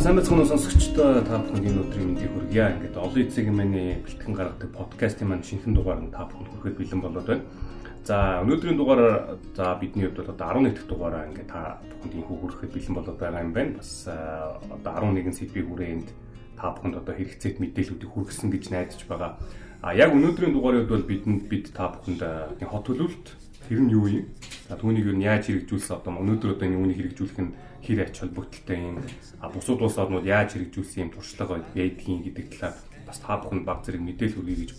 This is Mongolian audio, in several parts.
сайн уу сонсогчдоо та бүхэнд энэ өдрийн мэндийг хүргье. Ингээд олон эцэг эмээний бэлтгэн гаргадаг подкастын маань шинэхэн дугаар нь та бүхэнд хүрэхэд бэлэн болоод байна. За өнөөдрийн дугаараар за бидний хувьд одоо 11 дахь дугаараа ингээд та бүхэнд инхүү хүрэхэд бэлэн болоод байгаа юм байна. Бас одоо 11 сэдвийг хүрээнд та бүхэнд одоо хэрэгцээт мэдээллүүдийг хүргэсэн гэж найдаж байгаа. А яг өнөөдрийн дугаарын хувьд бол бидэнд бид та бүхэнд хот төлөвлөлт тэр нь юу юм? Түүнийг юу яаж хэрэгжүүлсэн одоо өнөөдөр одоо энэ үүнийг хэрэгжүүлэх нь хэр ач холбогдолтой юм а бусад улс орнууд яаж хэрэгжүүлсэн юм туршлага байдгийн гэдэг талаар бас та бүхэн баг зэрэг мэдээлэл хүргэе гэж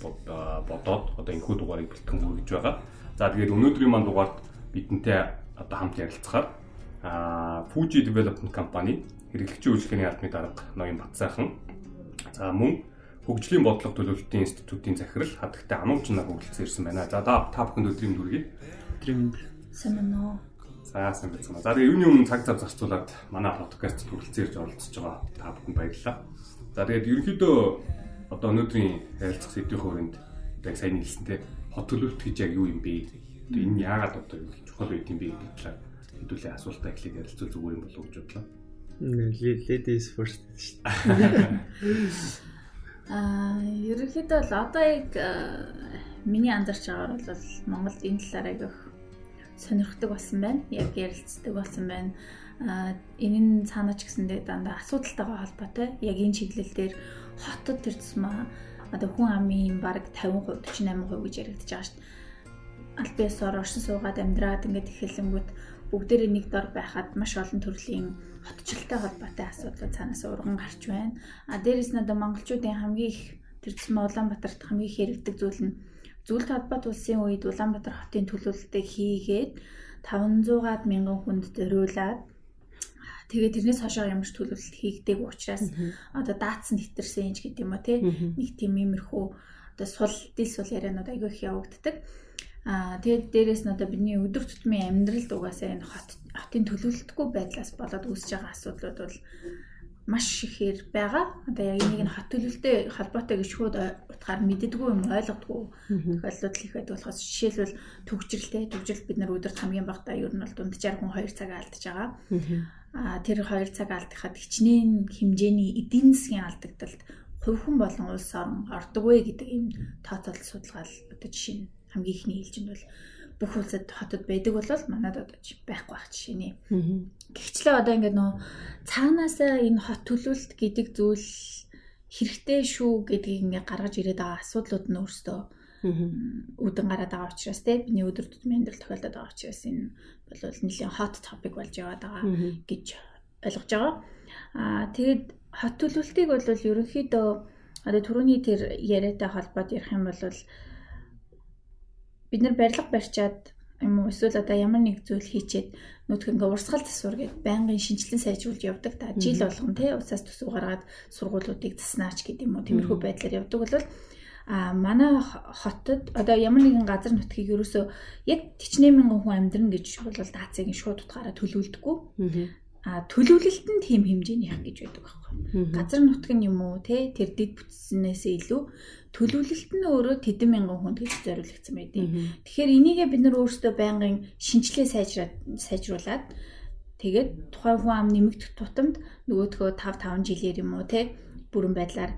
бодоод одоо энэхүү дугаарыг бэлтгэн хүргэж байгаа. За тэгээд өнөөдрийн маань дугаард бидэнтэй одоо хамт ярилцахаар а Fuji Development Company хэрэглэгчийн үйлчлэгээний албаны дарга ноён Батсайхан за мөн хөгжлийн бодлого төлөвлөлтийн институтын захирал хадагтай нар хүрэлцэн ирсэн байна. За та бүхэнд өдрийн дүргий. Өдрийн сайн байна уу? За сайн байна. За тэгээ юуны өмнө цаг зав зарцуулаад манай подкаст хүрэлцэн ирж оролцож байгаа та бүхэнд баярлалаа. За тэгээд ерөнхийдөө одоо өнөөдрийн ярилцах сэдвийн хүрээнд яг сайн хэлсэнтэй хот төлөвлөлт гэж яг юу юм бэ? Энэ яагаад одоо юу чухал байд юм бэ гэдэг талаар хэдүүлээ асуултаа эхлээд ярилцвал зүгээр юм болов уу гэж бодлоо. Ladies first шүү дээ. Аа, ерөнхийдөө л одоо яг миний анзарч байгаагаар бол Монголд энэ талаар агих сонирхдаг болсон байна. Яг ярилцдаг болсон байна. А энэ нь цаанаа ч гэсэндээ дандаа асуудалтайгаа холбоотой. Яг энэ чиглэл дээр хотод тэр тусмаа одоо хүн амын баг 50% 48% гэж яригдчихэж байгаа шүү дээ. Аль биесээр оршин суугаад амьдраад ингээд эхэлэнгүүт бүгдээрээ нэг дор байхад маш олон төрлийн хотчлолтой холбоотой асуудлууд цаанаас урган гарч байна. А дээрэс нь одоо монголчуудын хамгийн их тэр тусмаа Улаанбаатарт хамгийн их яригддаг зүйл нь Зүйл талбайд улсын үед Улаанбаатар хотын төлөвлөлтийг хийгээд 500-аад мянган хүнд зориулаад тэгээ тэрнээс хойшоо ямар ч төлөвлөлт хийгдэг учраас одоо даацсан хитэрсэн ч гэдэг юм уу тий нэг тийм иймэрхүү одоо сул дил сул ярианууд айгүй их явагддаг. Аа тэгээд дээрэс нь одоо бидний өдөр тутмын амьдралд угаасаа энэ хот хотын төлөвлөлтгүй байдлаас болоод үүсэж байгаа асуудлууд бол маш ихээр байгаа. Одоо яг энийг нь хот төлөвлөлтөй холбоотой гэж шууд утгаар мэддэггүй юм ойлгодгүй тохиолдлууд их байдаг болохоос жишээлбэл төгжрэлтэй төгжрэл бид нар өдөрт хамгийн багадаа ер нь бол дунджаар хүн 2 цаг алдаж байгаа. Аа тэр 2 цаг алдахад хичнээн хэмжээний эдийн засгийн алдагдалд хувь хүн болон улс орн ордог вэ гэдэг ийм тооцоолол судалгаал одоо жишээ нь хамгийн ихний хэлжинд бол бүх улсад хотод байдаг бол манад одоо байхгүй байх жишээ нэ. Гэхдээ одоо ингээд нөө цаанаасаа энэ хот төлөвлөлт гэдэг зүйл хэрэгтэй шүү гэдгийг ингээд гаргаж ирээд байгаа асуудлууд нь өөрсдөө үүдэн гараад байгаа учраас те бидний өдөр тутмын амьдрал тохиолдоод байгаа учраас энэ бол нэлийн hot topic болж яваад байгаа гэж ойлгож байгаа. Аа тэгэд хот төлөвлөлтийг бол ерөнхийдөө одоо түрүүний тэр яриатай холбоод ярих юм бол бид нар барилга барьчаад юм уу? Эсвэл одоо ямар нэг зүйл хийчээд нүдх ингээ урсгал засвар гэд байнгын шинжилэн сайжруулж явдаг та. Жил болгон тий усаас төсөв гаргаад сургуулиудыг заснаач гэдэг юм уу? Тиймэрхүү байдлаар явдаг бол а манай хотод одоо ямар нэгэн газар нутгийг ерөөсөө яг 40 мянган хүн амьдрна гэж бол даацыг шууд утгаараа төлөвлөдөггүй а төлөвлөлт нь тийм хэмжээнийх гэж байдаг байхгүй. Газар нутг нь юм уу те? Тэр дэд бүтцнээс илүү төлөвлөлт нь өөрөө тэдэн мянган хүнд гэж зориулагдсан байдаг. Тэгэхээр энийгээ бид нар өөрсдөө байнгын шинжилгээ сайжраад сайжруулад тэгээд тухайн хүн ам нэмэгдэх тутамд нөгөөдхөө 5 5 жилээр юм уу те бүрэн байдлаар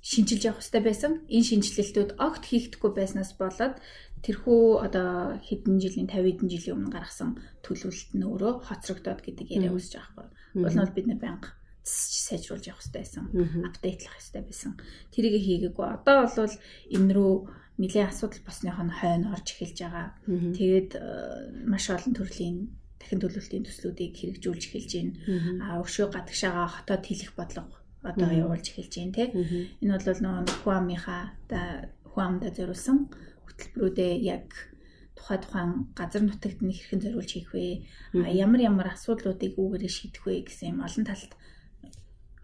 шинжилж явах хэрэгтэй байсан. Энэ шинжилэлтүүд огт хийгдэхгүй байснаас болоод тэрхүү одоо хэдэн жилийн 50 хэдэн жилийн өмнө гаргасан төлөвлөлт нь өөрөө хоцрогдоод гэдэг яриа үүсэж байгаа байхгүй. Бол нь бид нар байнга сайжруулж явах хэрэгтэй байсан. Апдейтлах хэрэгтэй байсан. Тэрийг хийгээгүй. Одоо бол энэ рүү нэлийн асуудал босных нь хойно орж эхэлж байгаа. Тэгээд э, маш олон төрлийн дахин төлөвлөлтийн төслүүдийг хэрэгжүүлж эхэлж байна. А өшөө гадагшаага хотод хийх бодлого одоо явуулж эхэлж байна тий. Энэ бол нөгөө хүн амынхаа хүн амдаа зориулсан хөтөлбөрүүдээ яг тухай тухайн газар нутагт нь хэрхэн зориулж хийх вэ? А ямар ямар асуудлуудыг үүгээрээ шийдэх вэ гэсэн юм олон талд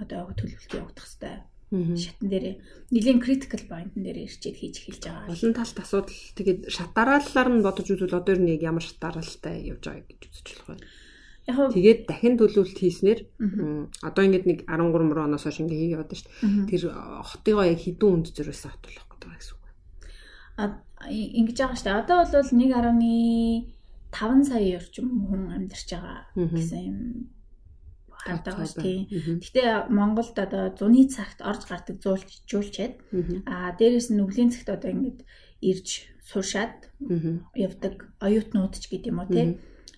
одоо төлөвлөлт явагдах хэвээр шатн дээр нэлийн critical point дээр ирчээд хийж эхэлж байгаа. Олон талт асуудал тэгээд шатарааллаар нь бодож үзвэл одоо нэг ямар шатараалтай явж байгаа гэж үзэж болох байна. Яг тэгээд дахин төлөвлөлт хийснээр одоо ингээд нэг 13 мөр оноос хойш ингээд хийгээд яваад шүү дээ. Тэр хотыгоо яг хідэн үнд хот болох гэдэг гэсэн үг. А ингэж байгаа шүү дээ. Одоо бол 1.5 сая орчим хүн амьдарч байгаа гэсэн юм хардаг байна тийм. Гэтэ Монголд одоо зуны цагт орж гардаг зуулчаад аа дээрэс нь өвлийн цагт одоо ингэж ирж суушаад явдаг оюутнууд ч гэдэг юм уу тийм.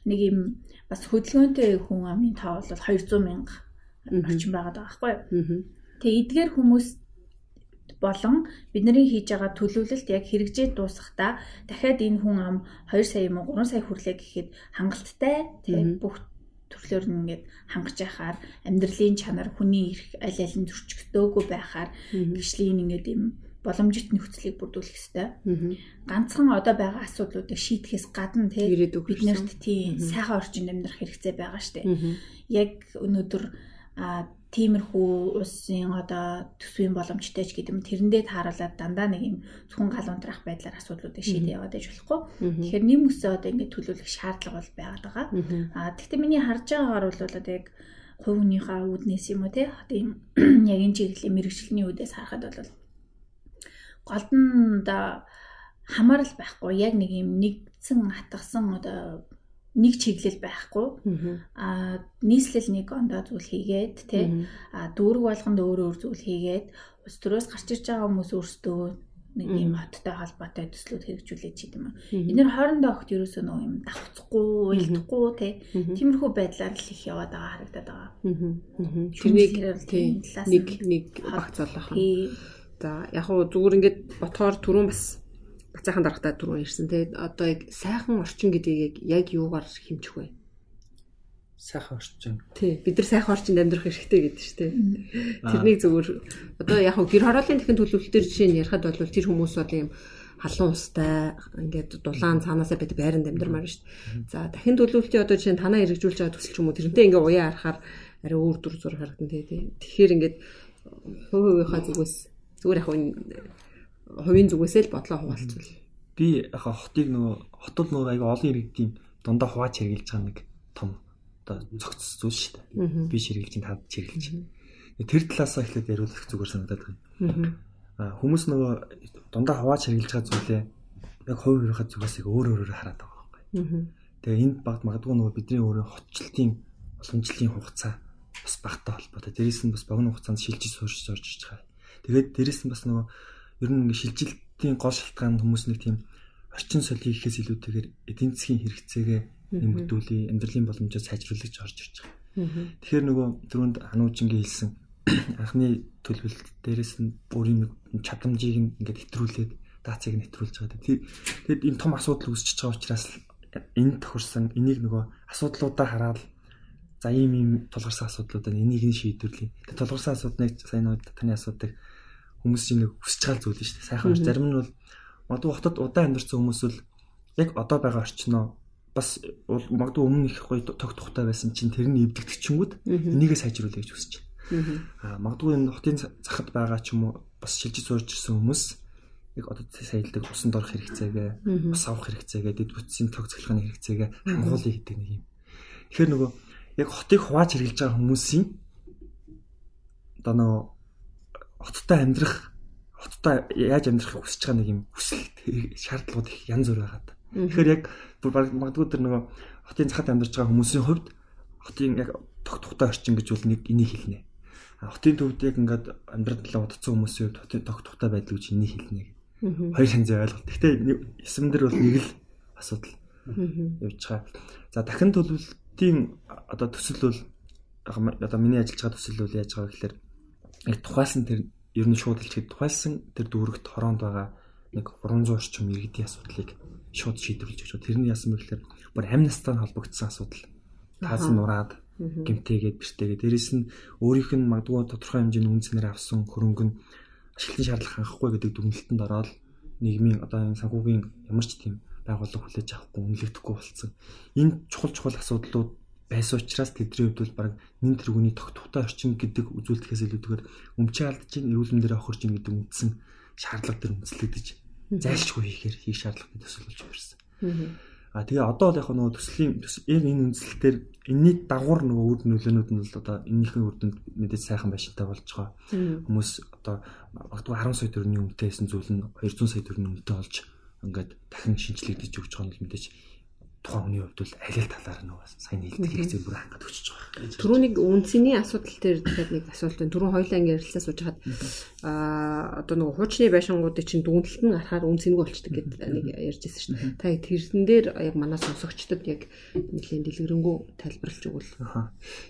Нэг юм бас хөдөлгөөнтэй хүн амын тоо бол 200 мянга орчим байгаа байхгүй юу. Тэгээ эдгээр хүмүүс болон бидний хийж байгаа төлөвлөлт яг хэрэгжээд дуусахдаа дахиад энэ хүн ам 2 сая юм уу 3 сая хүрлээ гэхэд хангалттай тийм бүх төрлөөр нь ингээд хангаж яхаар амьдралын чанар хүний эрх аль аль нь зөрчигдөөгүй байхаар гişлийн ингээд юм боломжит нөхцөлийг бүрдүүлэх хэрэгтэй. Ганцхан одоо байгаа асуудлуудыг шийдэхээс гадна тий бид нарт тийм сайхан орчинд амьдрах хэрэгцээ байгаа штэ. Яг өнөөдөр а тиймэрхүү улсын одоо төсвийн боломжтой ч гэдэг юм тэрэндээ тааруулаад дандаа нэг юм зөвхөн гал унтрах байдлаар асуудлуудыг шийдэ яваад иж болохгүй. Тэгэхээр нэм өсөө одоо ингэ төлөвлөх шаардлага бол байгаад байгаа. А тэгтээ миний харж байгаагаар бол одоо яг хүнийхээ үүднээс юм уу те тийм яг энэ чиглэлийн мэрэгчлэний үүдээс харахад бол голдонд хамаарал байхгүй яг нэг юм нэгдсэн хатгсан одоо нэг чиглэл байхгүй. Аа нийслэл нэг ондоо зүйл хийгээд тий. Аа дүүрэг болгонд өөр өөр зүйл хийгээд ус төрөөс гарч ирж байгаа хүмүүс өөрсдөө нэг юм хоттой холбоотой төслүүд хэрэгжүүлээд ч юм. Эдгээр хоорондоо огт ерөөсөө нэг юм давхцахгүй, уйлдахгүй тий. Тиймэрхүү байдлаар л их яваад байгаа харагдаад байгаа. Тэрнийг нэг нэг багц болох. За яг хуу зүгээр ингээд ботхоор түрүүн бас бацаахан дарахтаа түрүү ирсэн те одоо яг сайхан орчин гэдгийг яг юугаар хэмжих вэ? Сайхан орчин. Тий, бид нар сайхан орчинд амьдрах хэрэгтэй гэдэг чинь те. Тэрнийг зөвөр одоо яг гэр хорооллын техник төлөвлөлтөөр жишээ нь ярихад бол тэр хүмүүс бол юм халуун устай ингээд дулаан цаанаасаа байдаг байранд амьдрмаар шүү дээ. За дахин төлөвлөлтийн одоо жишээ нь танаа хэрэгжүүлж байгаа төсөл ч юм уу тэрнтэй ингээд уяа харахаар арай өөр дүр зураг харагдан тий. Тэгэхээр ингээд хувь хувийнхаа зүгээс зүгээр яг хувийн зүгээсээ л бодлоо хуваалцвал. Би яг хотыг нөгөө хотод нөгөө аяга олон иргэдийн дундаа хуваач хэрглэж байгаа нэг том одоо цогц зүйл шүү дээ. Би ширгэлж таад чиргэлж. Тэр талаасаа эхлээд яриулах зүгээр санагдаад байна. Аа хүмүүс нөгөө дундаа хуваач хэрглэж байгаа зүйлээ яг хувь хувийнхаа зүгээс их өөр өөрөөр хараад байгаа байхгүй. Тэгээ энд багт магадгүй нөгөө бидний өөрөө хотчлтын уламжлалын хугацаа бас багтаа холбоотой. Дээрээс нь бас богино хугацаанд шилжиж суурьж орж иж байгаа. Тэгээд дээрээс нь бас нөгөө ер нь ингээ шилжилтийн гол шалтгаан хүмүүс нэг тийм орчин соёлыг ихээс илүүтэйгээр эдийн засгийн хэрэгцээгээ нэмэгдүүлээ, амьдралын боломжоо сайжруулах гэж орж ирж байгаа. Тэгэхээр нөгөө түрүүнд хануужингийн хэлсэн анхны төлөвлөлт дээрээс нь бүрийн нэг чадамжийг ингээд хэтрүүлээд даацыг нь хэтрүүлж байгаа. Тэгэд энэ том асуудал үүсчихэж байгаа учраас энэ тохирсон энийг нөгөө асуудлуудаа хараад за ийм ийм тулгарсан асуудлуудаа энийг нь шийдвэрлэе. Тэгээ тулгарсан асуудныг сайн таны асуудыг хүмүүсийн нэг хүсэж байгаа зүйл нь шүү дээ. Сайхан зарим нь бол магадгүй хотод удаан амьдарсан хүмүүс бол яг одоо байгаа орчноо бас магадгүй өмнө их гоё тог тухтай байсан чинь тэр нь эвдэгдэх чингүүд энийгээ сайжруулах гэж хүсэж байна. Аа магадгүй энэ хотын захад байгаа ч юм уу бас шилжиж суурж ирсэн хүмүүс яг одоо саялдаг усанд орох хэрэгцээгээ, ус авах хэрэгцээгээ, дэд бүтцийн тог цоглохын хэрэгцээгээ хангуулъя гэдэг нэг юм. Тэгэхээр нөгөө яг хотыг хувааж хэрэглэж байгаа хүмүүсийн одоо нөгөө хоттой амьдрах хоттой яаж амьдрахыг хүсэж байгаа нэг юм хүсэл шаардлагууд их янз бүр байгаад. Тэгэхээр яг магадгүй тэр нөгөө хотын захад амьдарч байгаа хүмүүсийн хувьд хотын яг тог тухтай орчин гэж бол нэг энийг хэлнэ. Хотын төвд яг ингээд амьдрал удацсан хүмүүсийн хувьд хотын тог тухтай байдал гэж энийг хэлнэ. Хоёр хянзын ойлголт. Гэхдээ эсэм дээр бол нэг л асуудал явж байгаа. За дахин төлөвлөлтийн одоо төсөл бол одоо миний ажиллаж байгаа төсөл бол яаж байгаа гэхээр яг тухайлсан тэр ер нь шууд хэлчихэд тухайлсан тэр дүүрэгт хороонд байгаа нэг 300 орчим иргэдийн асуудлыг шууд шийдвэрлэж өгч. Тэрний яасан бэ гэхээр бүр амь настай холбогдсон асуудал. Таас нураад гимтээгээд бэртээгээд дээрэс нь өөрийнх нь магадгүй тодорхой хэмжээний үнцнээр авсан хөрөнгө нь ашиглалтын шаардлага хангахгүй гэдэг дүгнэлтэнд ороод нийгмийн одоо энэ санхүүгийн ямар ч тийм байгууллага хүлээж авахгүй үнэлэгдэхгүй болсон. Энэ чухал чухал асуудлууд байсан учраас тэдний хувьд бол баг нэн тэргүүний тогтвортой орчин гэдэг үзүүлэлтээс илүүтэйгээр өмчөө алдчихын эрүүл мэндээр авах орчин гэдэг үндсэн шаардлага төр үндэслэгдэж зайлшгүй хийхээр хийх шаардлагатай төсөл болж ирсэн. А тэгээ одоо бол яг нөгөө төслийн яг энэ үндслэлтээр энэний дагуур нөгөө үр нөлөөнүүд нь бол одоо энэнийхэн үр дүнд мэдээж сайхан байшинтай болж байгаа. Хүмүүс одоо магадгүй 10 сая төгрөгийн үнэтэйсэн зүйл нь 200 сая төгрөгийн үнэтэй болж ингээд дахин шинжлэгдэж өгч байгаа нь мэдээж тухайн хүний хувьд бол аль аль талаар нөгөө сайн нийлдэг хэрэгцээ бүр хангад өчөж байгаа. Түрүүнийг үнцний асуудал дээр дахиад нэг асуулт байна. Түрүүн хоёлаа ингэ ярилцлаа сууж хаад аа одоо нөгөө хуучны байшингуудыг чинь дүнэлт нь гарахаар үнцнийг болчдөг гэдэг нэг ярьж байсан шүү дээ. Та тэрэн дээр яг манай сонсогчдод яг нэлийн дэлгэрэнгүй тайлбарлаж өгвөл.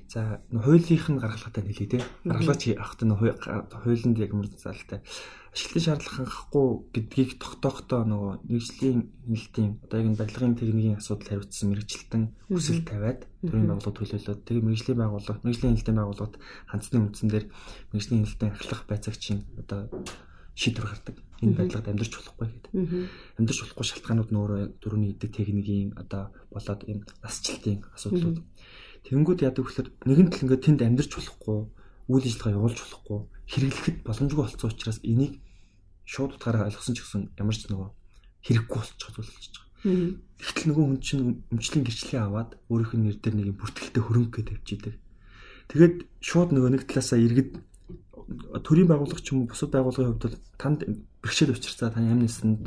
За хуулийнх нь гаргалгатай хэлээ те. Гаргалгач авахт нь хуулинд яг мөр залтай ашиглалтын шаардлага хангахгүй гэдгийг тогтоохдоо нөгөө нэгжлийн хяналтын одоо яг энэ барилгын техникийн асуудал хариуцсан мэрэгчлэлтэн хүсэл тавиад төрийн байгууллага төлөөлөөд тэгээ мэрэгжлийн байгууллага мэрэгжлийн хяналтын байгууллагад хандсны үндсэн дээр мэрэгжлийн хяналтын ахлах байцаагчийн одоо шийдвэр гардаг. Энэ байдлаар амьдарч болохгүй гэдэг. Амьдарч болохгүй шалтгаанууд нөөрэ дөрөвний идэг техникийн одоо болоод энэ насжилтын асуудлууд. Тэнгүүд яадаг вөхлөр нэгэн тал ингээд тэнд амьдарч болохгүй үйл ажиллагаа явуулж болохгүй хэрэглэхэд боломжгүй болсон учраас энийг шууд утгаараа ойлгосон ч гэсэн ямар ч нөгөө хэрэггүй болчиход болж байгаа. Тэгтэл нөгөө хүн чинь өмчлийн гэрчлэгээ аваад өөрийнх нь нэр дээр нэг бүртгэлтэй хөрөнгө гэж тавьчихдаг. Тэгээд шууд нөгөө нэг талаасаа иргэд төрийн байгууллага ч юм уу бусад байгууллагын хувьд бол танд бэрхшээл учирцаа таны амнисанд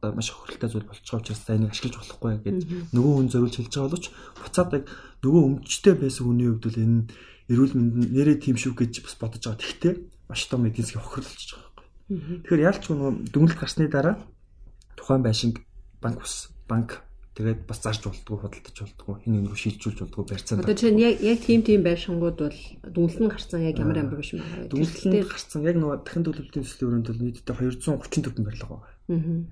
маш их хөрөлтэй зүйл байгаа учраас за энийг ашиглаж болохгүй гэж нөгөө хүн зориулж хэлж байгаа боловч буцаад яг нөгөө өмчтэй байсан хүний хувьд бол энэ эрүүл мэнд нэрээ тийм шүү гэж бас бодож байгаа. Тэгтээ маш том эдийн засгийн хохирол болчихж байгаа Тэгэхээр ялч нөгөө дүнэлт гарсны дараа тухайн байшинг банк ус банк тэгээд бас зарж болдгоо худалдаж болдгоо хин нэг шилжүүлж болдгоо барьцаанд. Одоо чинь яг яг тийм тийм байшингууд бол дүнэлт нь гарсан яг ямар амар биш юм байна. Дүнэлт нь гарсан яг нөгөө дахин төлөвлөлтийн төслийн өрөөнд бол нийтдээ 234 барилга байгаа.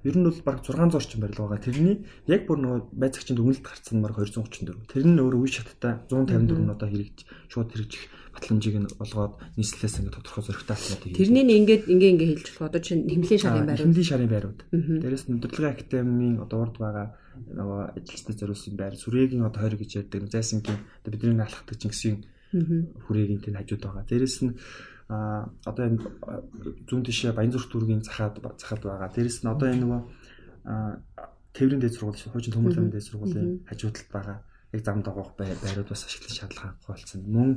Ер нь бол баг 600 орчим барилга байгаа. Тэрний яг бүр нөгөө байцаагчийн дүнэлт гарсан нь баг 234. Тэр нь өөр үе шаттай 154 нь одоо хэрэгж шууд хэрэгжих батламжийг нь олгоод нийслэлээс ингээд тодорхой зөрөгтэй алхмуудыг Тэрний нь ингээд ингээ ингээ хэлж болох одоо чинь хэмлийн шарын байрууд. Хэмлийн шарын байрууд. Дээрээс нь удирдлагын академийн одоо урд байгаа нөгөө ажилчдад зориулсан байр сүрээгийн одоо 20 гэж ярьдаг. Зайсангийн одоо бидний алхахдаг Чингисийн хүрээгийн тэн хажууд байгаа. Дээрээс нь а одоо энэ зүүн тишээ Баянзүрх дүүргийн захаад захаад байгаа. Дээрээс нь одоо энэ нөгөө тээврийн дэд сургууль, хуучин төмөрлөмийн дэд сургуулийн хажууд талд байгаа яг зам дагуулах байрууд бас ашиглах шаардлага болсон. Мөн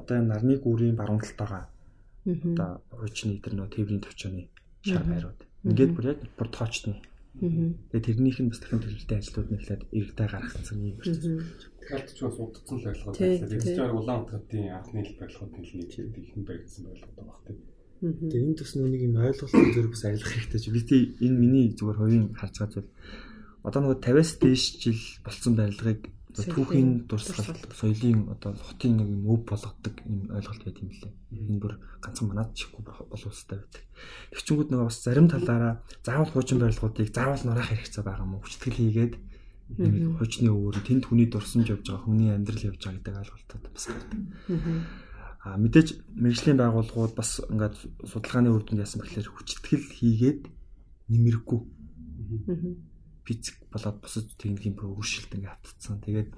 одоо энэ нарны гүүрийн баруун талд байгаа одоо хуучны тэр нөө тээврийн төвчөөний шар байрууд. Ингээд бүр яг бүр тоочны. Тэгээ тэрнийх нь бас дахин төлөвлөлтийн ажлууд нь ихлээд иргэдээ гаргацсан юм байна. Тэгэхээр ч бас удацсан л байлгаа. Тэгэхээр Улаанбаатарын анхны хэл барилгын хэлний ихэнх баригдсан байлгаа баг тийм. Тэгээ энэ тус нүг юм ойлголтын зэрэг бас арилгах хэрэгтэй чи. Би тий энэ миний зүгээр хувийн харж байгаа зүйл. Одоо нөгөө 50-аас дээш жил болсон барилгыг түүхийн дурсгалт соёлын одоо хотын нэг юм өв болгодог юм ойлголт байт юм лээ. Энэ бүр ганцхан манад чихгүй болов устай байдаг. Тэгчингүүд нөгөө бас зарим талаараа заавал хуучин барилгуудыг заавал нураах хэрэгцээ байгаа мó хүчтгэл хийгээд нэг хуучны өвөр тэнд хүний дурсамж явж байгаа хүний амьдрал явж байгаа гэдэг ойлголтод бас гардаг. А мэдээж мэрэгжлийн байгууллагууд бас ингээд судалгааны үр дүнд яасан бэхлээр хүчтгэл хийгээд нэмэргүй физик болоод бусад техникийн бүр өршөлт ингээ автцсан. Тэгээд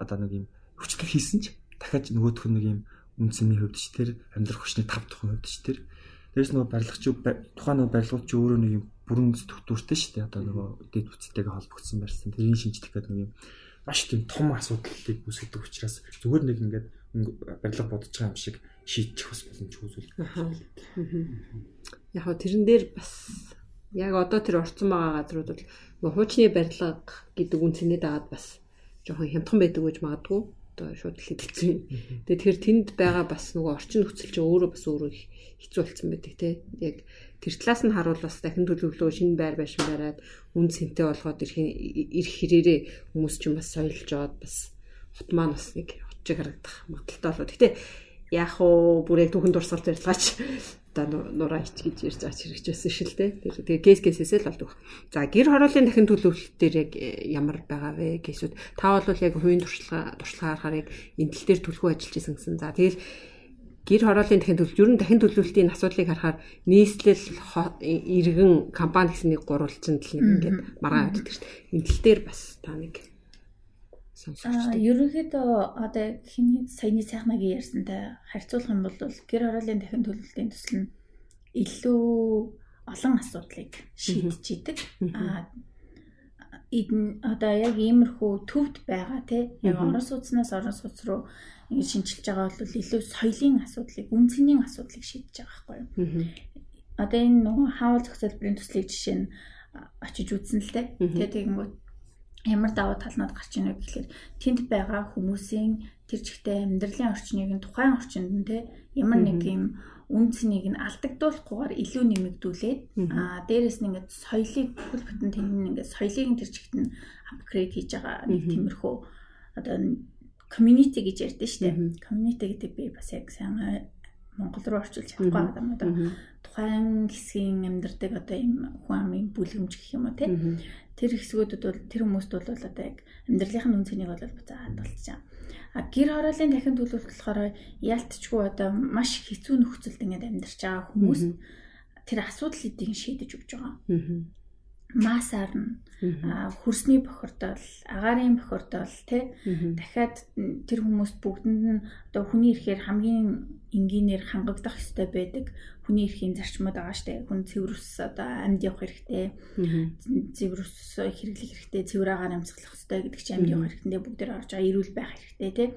одоо нэг юм хүчтэй хийсэн ч дахиад нөгөөх нь нэг юм үнцний ч тэр амьдрах хүчний 5 дахин хувьд ч тэр дээрс нөгөө барилгач тухайн нөгөө барилгуулч өөрөө нэг юм бүрэн структуртэй шүү дээ. Одоо нөгөө дэд бүтцтэйгээ холбогдсон барьсан. Тэрийг шинжлэх гэдэг нэг юм маш тийм том асуудлыг үүсгэдэг учраас зүгээр нэг ингээд барилга бодож байгаа юм шиг шийдчих бас боломжгүй зүйл. Яг хоо тэрэн дээр бас яг одоо тэр орцсон байгаа газрууд бол нөгөө хуучны барилга гэдэг үнцнээ дагаад бас жоохон хямдхан байдаг гэж магадгүй одоо шууд л хэлсэн. Тэгээд тэгэхээр тэнд байгаа бас нөгөө орчин нөхцөл чинь өөрөө бас өөрөө хэцүү болсон байдаг те. Яг тэр талаас нь харуул бас дахин төлөвлөгөө шинэ байр байшин бариад үн цэнтэй болгоод ирэх ирэх хэрээрээ хүмүүс чинь бас соёлж жоод бас хот маань бас нэг хотчиг харагдах магадaltaй болоо. Гэтэ яг уу бүр яг түүхэн дурсгал барилгаач одоо нураа ич гэж ярьж аач хэрэгч байсан шил тэ. Тэгээ кейс кейсээс л болдог. За гэр хорооллын дахин төлөвлөлт дээр яг э, ямар байгаа вэ гэсүүд та бол яг хувийн туршлага туршлага харахаар яг энэ тал дээр төлхөө ажиллаж исэн гэсэн. За тэгэл гэр хорооллын дахин төлөвлөлт ер нь дахин төлөвлөлтийн асуудлыг харахаар нийслэл иргэн компани гэсэн нэг гурвалжинд л ингээд маргаа явдаг шүү дээ. Энэ тал дээр бас та нэг сонсогчтой. Ерөнхийдөө одоо хиний саяны сайхнагийн ярьсантай харьцуулах юм бол гэр хорооллын дахин төлөвлөлтийн төсөл нь илүү олон асуудлыг шийдэж идэг. Аа эдэн одоо яг иймэрхүү төвд байгаа тий яг орон сууцнаас орон сууц руу ингэ шинжилж байгаа бол илүү соёлын асуудлыг, үнцний асуудлыг шийдэж байгаа байхгүй юу. Одоо энэ нөгөө хаал зохицолбарын төслийг жишээ нь очиж үзсэн л дээ. Тэгээ тэгэнгүүт ямар давуу талнууд гарч ийнэ гэхэлэр тэнд байгаа хүмүүсийн тэр чигтээ амьдралын орчныг нь тухайн орчинд нь те ямар нэг юм үн цэнийг нь алдагдуулахгүйгээр илүү нэмэгдүүлээд аа дээрэс нь ингээд соёлыг бүхэл бүтэн тэнд ингээд соёлыг тэр чигт нь апгрейд хийж байгаа нэг тиймэрхүү одоо community гэж ярьдэн штэ. Community гэдэг би бас яг сайн Монгол руу орчуулж чадахгүй байгаа юм одоо тухайн хэсгийн амьдардаг одоо юм хүн амын бүлгэмж гэх юм уу те тэр хэсгүүдэд бол тэр хүмүүст бол одоо яг амьдралынхаа үн цэнийг бол буцаад болчихоо. А гэр хорооллын дахин төлөвлөлт болохоор яалтчгүй одоо маш хэцүү нөхцөлд ингээд амьдарч байгаа хүмүүс тэр асуудал эдийг шийдэж өгч байгаа масаар нь хөрсний бохирдол, агаарын бохирдол тий дахиад тэр хүмүүс бүгдэнд нь одоо хүний эрхээр хамгийн энгийнээр хангагдах ёстой байдаг. Хүний эрхийн зарчмууд байгаа штэ. Хүн цэвэрс одоо амьд явах хэрэгтэй. Цэвэрс хэрэглэх хэрэгтэй, цэвэр агаар амьсгалах хэрэгтэй гэдэг чинь амьд явах хэрэгтэй. Бүгдээр орж байгаа эрүүл байх хэрэгтэй тий.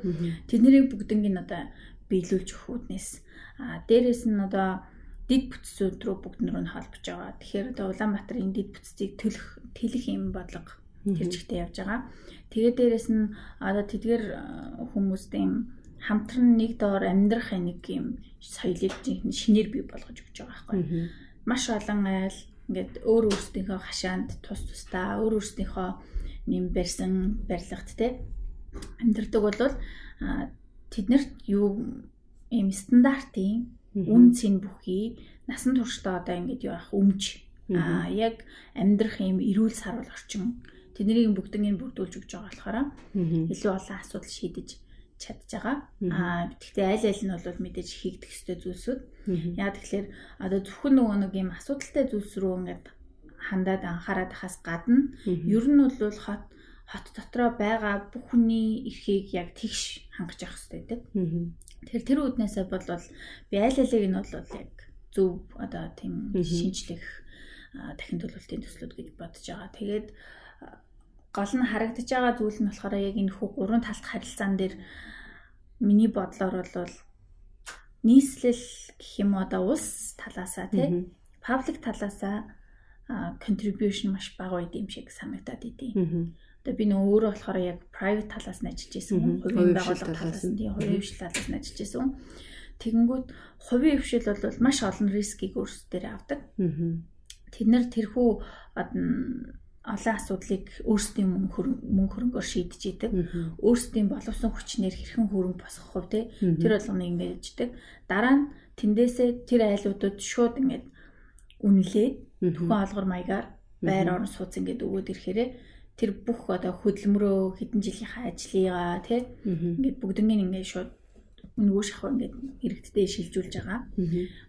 Тэднийг бүгднийг одоо биелүүлж өгөх үүднээс. А дээрэс нь одоо дид бүтцүүд рүү бүгд нөрөө нь холбож байгаа. Тэгэхээр одоо Улаанбаатарын дид бүтцийг төлөх тэлэх юм бодлого тэр чигтээ явж байгаа. Тэгээд дээрэс нь одоо тэдгээр хүмүүсийн хамтран нэг доор амьдрах нэг юм соёлыг шинээр бий болгож өгч байгаа байхгүй. Маш олон айл ингээд өөр өөрсдийнхөө хашаанд тус тусдаа өөр өөрсдийнхөө нэм барьсан барилгад те амьдрдаг бол тэднэрт юу ийм стандартын үн цэн бүхий. Насан туршдаа одоо ингэж яах өмч. Аа яг амьдрах юм эрүүл сарвал орчин. Тэднийг бүгднийг бүрдүүлж өгч байгаа болохоор илүү олон асуудал шийдэж чадж байгаа. Аа гэхдээ аль аль нь бол мэдээж хийгдэх ёстой зүйлсүүд. Яа тэгэхээр одоо зөвхөн нөгөө нэг юм асуудалтай зүйлс рүү ингээд хандаад анхаарат хас гадна. Ер нь бол хот хот дотроо байгаа бүх хүний эрхийг яг тэгш хангаж явах хэрэгтэй гэдэг. Тэгэхээр тэр үднээсээ бол би аль алиг нь бол яг зөв одоо тийм шинжлэх дахин төлөвлөлтийн төслүүд гэж бодож байгаа. Тэгээд гол нь харагдаж байгаа зүйл нь болохоор яг энэ хүү гурван талт харилцаан дээр миний бодлоор бол нийслэл гэх юм одоо улс талаасаа тий паблик талаасаа contribution маш бага байд юм шиг санагдаад идэв. Одоо би нөгөө өөрөө болохоор яг private талаас нь ажиллаж исэн. Хувийн байгууллага талаас нь тийм хувийн хвшил талаас нь ажиллаж исэн. Тэгэнгүүт хувийн хвшил бол маш олон рискийг өөрсдөө авдаг. Тэд нар тэрхүү олон асуудлыг өөрсдийн мөнгө хөрөнгөөр шийдэж идэг. Өөрсдийн боловсон хүчнэр хэрхэн хөрөнгө босгох вэ те тэр болгоныг ингэж идэг. Дараа нь тэндээсээ тэр айлуудад шууд ингэж үнэлээд тухайн олгор маягаар байр орон сууц ингэж өгөөд ирэхээрээ тэр бүх одоо хөдөлмөрөө хэдэн жилийнхаа ажлыгаа тий ингээд бүгднийг ингээд шууд нөгөө шахав ингээд иргэдтэй шилжүүлж байгаа.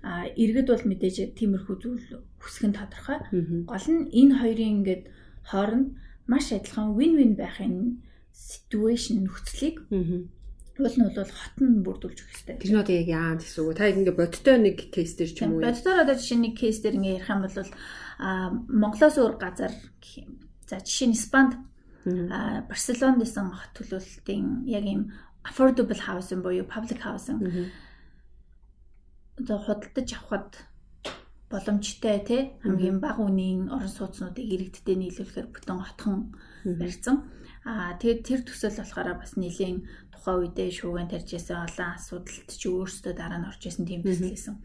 Аа иргэд бол мэдээж тиймэрхүү зүйл хүсэх нь тодорхой. Гол нь энэ хоёрын ингээд хооронд маш адилхан win-win байхын situation нөхцөлийг уул нь бол хот нь бүрдүүлж өгөх хэрэгтэй. Тэр нь одоо яг яа гэсэн үг. Та ингээ бодтой нэг кейс дээр ч юм уу? Бодтоор одоо жишээ нэг кейс дээр ингээ ярих юм бол а Монголоос өөр газар гэх юм За жишээ нь Испанд. Барселонд исэн хот төлөвлөлтийн яг ийм affordable housing буюу public housing. Одоо худалдаж авахд боломжтой тий хамгийн бага үнийн орон сууцнуудыг иргэдтэй нийлүүлэхээр бүтэн отхон барьсан. Аа тэгээд тэр төсөл болохоор бас нэлийн тухайн үедээ шүүгэн тарьж исэн олон асуудалд ч өөрсдөө дараа нь орж исэн тийм төсөл байсан.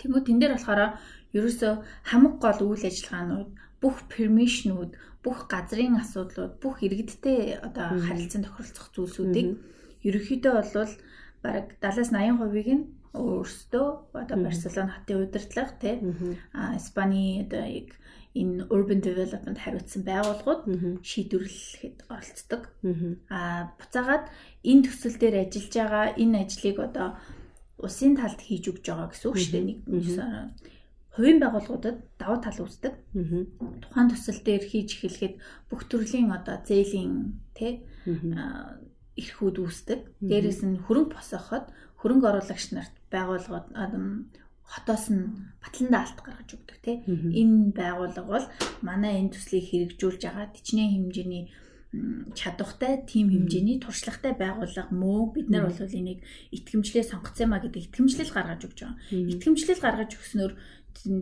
Тэнгүү тэн дээр болохоор ерөөсөө хамаг гол үйл ажиллагаанууд бүх permission-ууд, бүх газрын асуудлууд, бүх иргэдтэй одоо харилцан тохиролцох зүйлсүүдийг ерөнхийдөө бол бараг 70-80%-ийг нь өөрсдөө одоо Барселона хотын удирдлага тий а Испани одоо яг энэ urban development хариуцсан байгууллагууд шийдвэрлэхэд оролцдог. А буцаагаад энэ төсөл дээр ажиллаж байгаа энэ ажлыг одоо улсын талд хийж өгч байгаа гэсэн үг шүү дээ. Нэг хувийн байгууллагуудад давуу тал үүсдэг. Тухайн төсөл дээр хийж эхлэхэд бүх төрлийн одоо зээлийн тэ эрхүүд үүсдэг. Дээрээс нь хөрөнгө босгоход хөрөнгө оруулагч нарт байгууллагууд хотоос нь батлан даалт гаргаж өгдөг тий. Энэ байгууллага бол манай энэ төслийг хэрэгжүүлж байгаа төчнээ хэмжээний чадвартай тим хэмжээний туршлагатай байгууллага мөө бид нар бол энийг итгэмжлээ сонгоцсон маа гэдэг итгэмжлэл гаргаж өгч байгаа. Итгэмжлэл гаргаж өгснөөр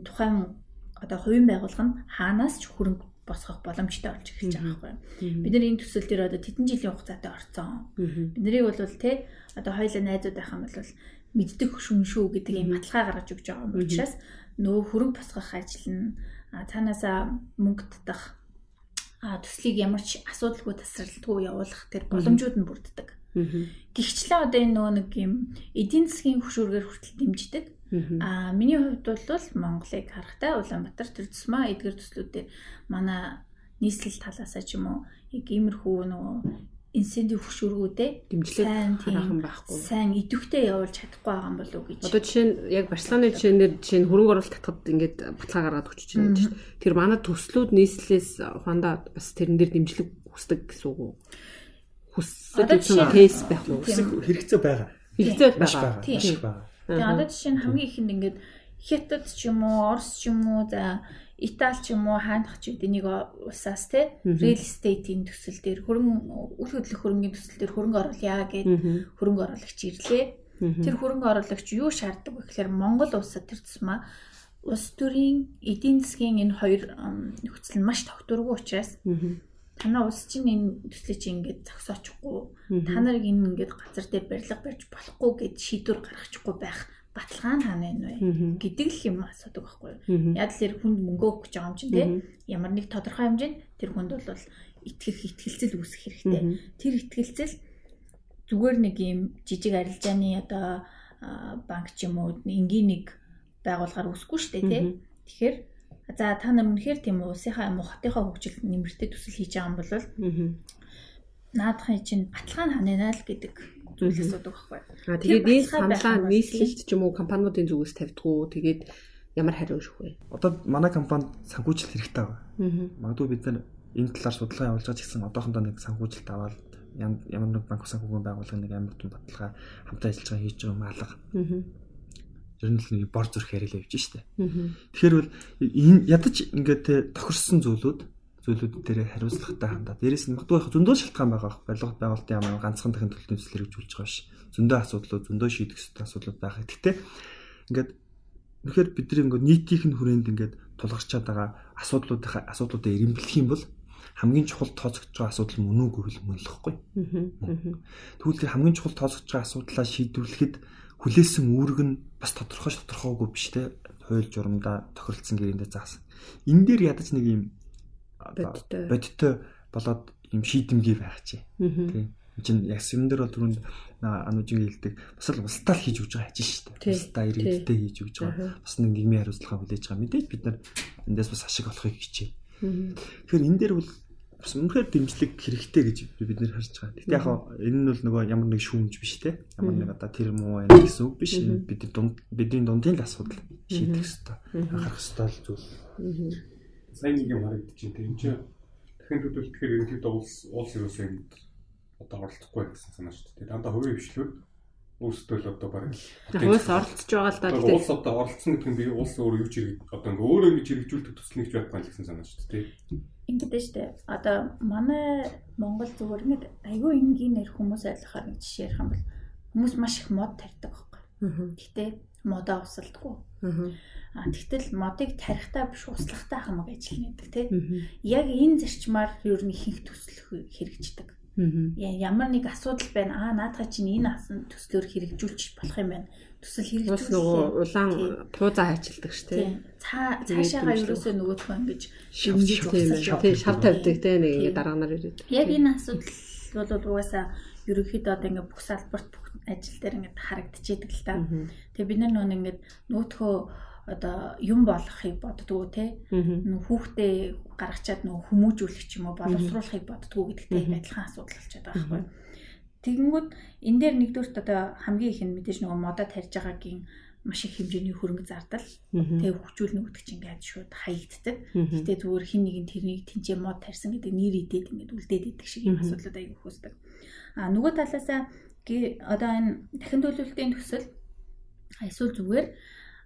тухайн одоо хувийн байгууллага нь хаанаас ч хөрөнгө босгох боломжтой болж эхэлж байгаа байхгүй. Бид нар энэ төсөл дээр одоо тэдэн жилийн хугацаатай орцсон. Биднийг бол те одоо хоёлаа найзууд байх юм бол мэддэг шүн шүү гэдэг юм баталгаа гаргаж өгч байгаа юм учраас нөө хөрөнгө босгох ажил нь цаанаасаа мөнгө татах төслийг ямар ч асуудалгүй тасралтгүй явуулах тэр боломжууд нь бүрддэг. Гэхдээ одоо энэ нөгөө нэг юм эдийн засгийн хөшүүргээр хүртэл дэмждэг. Аа миний хувьд бол Монголыг харахтаа Улаанбаатар тэр тусмаа эдгэр төслүүдээр манай нийслэл талаасаа ч юм уу яг иймэрхүү нөгөө инсентив хөшүүргүүдээ дэмжлэг хараахан байхгүй. Сайн идэвхтэй явуулж чадахгүй байгаа юм болов уу гэж. Одоо жишээ нь яг Барселоны жишээнээр жишээ нь хөрөнгө оруулалт татхад ингээд баталгаа гаргаад өгч чинь байна шүү дээ. Тэр манай төслүүд нийслэлээс ухаандаа бас тэрэн дээр дэмжлэг хүсдэг гэсэн үг үү? Хүссэн кейс байх уу? Хэрэгцээ байгаа. Хэрэгцээ байгаа. Тийм. Тэгээ одоо жишээ нь хамгийн ихэнд ингээд Хятад ч юм уу, Орос ч юм уу за Итали ч юм уу хаанах ч үгүй нэг улсаас те real estate-ийн төсөл дээр хөрөнгө үл хөдлөх хөрөнгөний төсөл дээр хөрөнгө оруулъя гэд хөрөнгө оруулагч ирлээ. Тэр хөрөнгө оруулагч юу шаарддаг вэ гэхээр Монгол улсад тэр тусмаа улс төрийн эдийн засгийн энэ хоёр нөхцөл нь маш тогтворгүй учраас танаа улс чинь энэ төслийг чинь ингээд зогсоочихгүй. Та нарыг энэ ингээд газар дээр барилга барьж болохгүй гэд шийдвэр гаргачихгүй байх баталгаа нь хаана байна вэ гэдэг л юм асуудаг байхгүй юу. Яг л хүнд мөнгө өгч байгаа юм чинь тийм ямар нэг тодорхой хэмжээнд тэр хүнд бол итгэх итгэлцэл үүсэх хэрэгтэй. Тэр итгэлцэл зүгээр нэг юм жижиг арилжааны одоо банк ч юм уу энгийн нэг байгууллагаар үүсэхгүй шүү дээ тийм. Тэгэхээр за та нар үнэхээр тийм улсынхаа юм уу хотынхаа хөгжилд нэмэртэй төсөл хийж байгаа юм бол наадахын чинь баталгаа нь ханаа л гэдэг зүйл асуудаг байхгүй. Аа тэгээд энэ саналаа нийслэлд ч юм уу компаниудын зүгээс тавьдгүү тэгээд ямар хариу өгөх вэ? Одоо манай компанид санхүүжилт хэрэгтэй байна. Магадгүй бид нар энэ талаар судалгаа явуулж байгаа ч гэсэн одоохондоо нэг санхүүжилт аваад ямар нэг банк санхүүгийн байгууллага нэг амар том баталгаа хамтаа ажиллаж байгаа хийж байгаа юм алга. Ер нь л нэг бор зүрх яриалаа явж штэ. Тэгэхээр бол энэ ядаж ингээд тохирсон зүйлүүд зүйлүүд дээр хариуцлагатай хандаад. Дээрээс нь магадгүй зөндөө шалтгаан байгаа. Барилга байгуулалтын яамаа ганцхан дахин төслийг хэрэгжүүлж байгаа ш. Зөндөө асуудлууд, зөндөө шийдэх ёстой асуудлууд байгаа. Гэхдээ ингээд үнэхээр бидний ингээд нийтийнх нь хүрээнд ингээд тулгарчаад байгаа асуудлуудынхаа асуудлуудаа эренблэх юм бол хамгийн чухал тооцогдож байгаа асуудал мөн үгүй хөл мөнлөхгүй. Тэгвэл тэр хамгийн чухал тооцогдож байгаа асуудлаа шийдвэрлэхэд хүлээсэн үүрэг нь бас тодорхой тодорхойгүй биш те хууль журамдаа тохиролцсон гэрэндээ заасан. Энэ дээр ядаж нэг юм бодтой болоод юм шийдэмгий байх чи. Тийм. Чин яг юм дээр бол түрүүнд анужийн хэлдэг бас л устдаа хийж өгч байгаа ажин шүү дээ. Устдаа иргэдтэй хийж өгч байгаа. Бас нэг нийгмийн хариуцлага хүлээж байгаа. Мэдээж бид нар эндээс бас ашиг олохыг хичээ. Тэгэхээр энэ дээр бол бас үнэхээр дэмжлэг хэрэгтэй гэж бид нэр харж байгаа. Гэтэ яг энэ нь бол нөгөө ямар нэг шүүмж биш те. Ямар нэг одоо тэр муу байна гэсэн үг биш. Бидний дунд бидний дундын л асуудал шийдэх хэрэгтэй. Анхаарах хэрэгтэй зүйл сайн нэг юм харагдчих тийм ч дахин төлөвлөлтөөр ерөнхийдөө улс улс ерөөсөө энд одоо оролцохгүй гэсэн санаа шүү дээ. Дандаа хувийн хвшлүүд өөрсдөө л одоо баг улс оролцож байгаа л да. Тэгэхээр улс одоо оролцсон гэдэг нь би улс өөрөө юу ч одоо ингээ өөрөө ингэж хэрэгжүүлдэг төслийг ч байхгүй гэсэн санаа шүү дээ. Ингэдэж штэ. Одоо манай Монгол зүгээр ингэ айгүй энгийнээр хүмүүс ойлгохоор нэг жишээ ярих юм бол хүмүүс маш их мод тарьдаг байхгүй. Гэтэ модоо усалдаггүй. А тэгтэл модыг тарихтаа биш услахтаа хамаг ажил нэгдэг тий. Яг энэ зарчмаар ер нь ихэнх төсөл хэрэгждэг. Ямар нэг асуудал байна. Аа наадхаа чинь энэ асан төслөөр хэрэгжүүлчих болох юм байна. Төсөл хэрэгжүүлэх нөгөө улаан туузаа хайчилдаг ш тий. Цаа цаашаага ерөөсөө нөгөөх нь ингэж шивжиж өгсөн. Тий шав. тавьдаг тий нэг ингэ дараа нар ирээд. Яг энэ асуудал бол угаасаа ерөнхийдөө одоо ингээ бүх салбарт бүх ажил дээр ингээ харагдчихэдэг л та. Тэгээ бид нар нөгөө ингээ нөтхөө одоо юм болохыг боддгоо те нөх хүүхдээ гаргачаад нөх хүмүүжүүлэх ч юм уу боловсруулахыг боддгоо гэдэгтэй адилхан асуудал болчиход байгаа байхгүй. Тэгэнгүүт энэ дээр нэгдүгürt одоо хамгийн их нь мэдээж нөгөө модод тарьж байгаагийн маш их хэмжээний хөрөнгө зардал тэгээ хөгжүүлнэ гэдэг чинь ингээд шууд хаягддаг. Гэтэ зүгээр хин нэг нь тэрнийг тэнцээ мод тарьсан гэдэг нэр идээд ингээд үлдээд идэх шиг юм асуудлууд аяг хөөсдөг. А нөгөө талаасаа одоо энэ дахин төлөвлөлтийн төсөл эсвэл зүгээр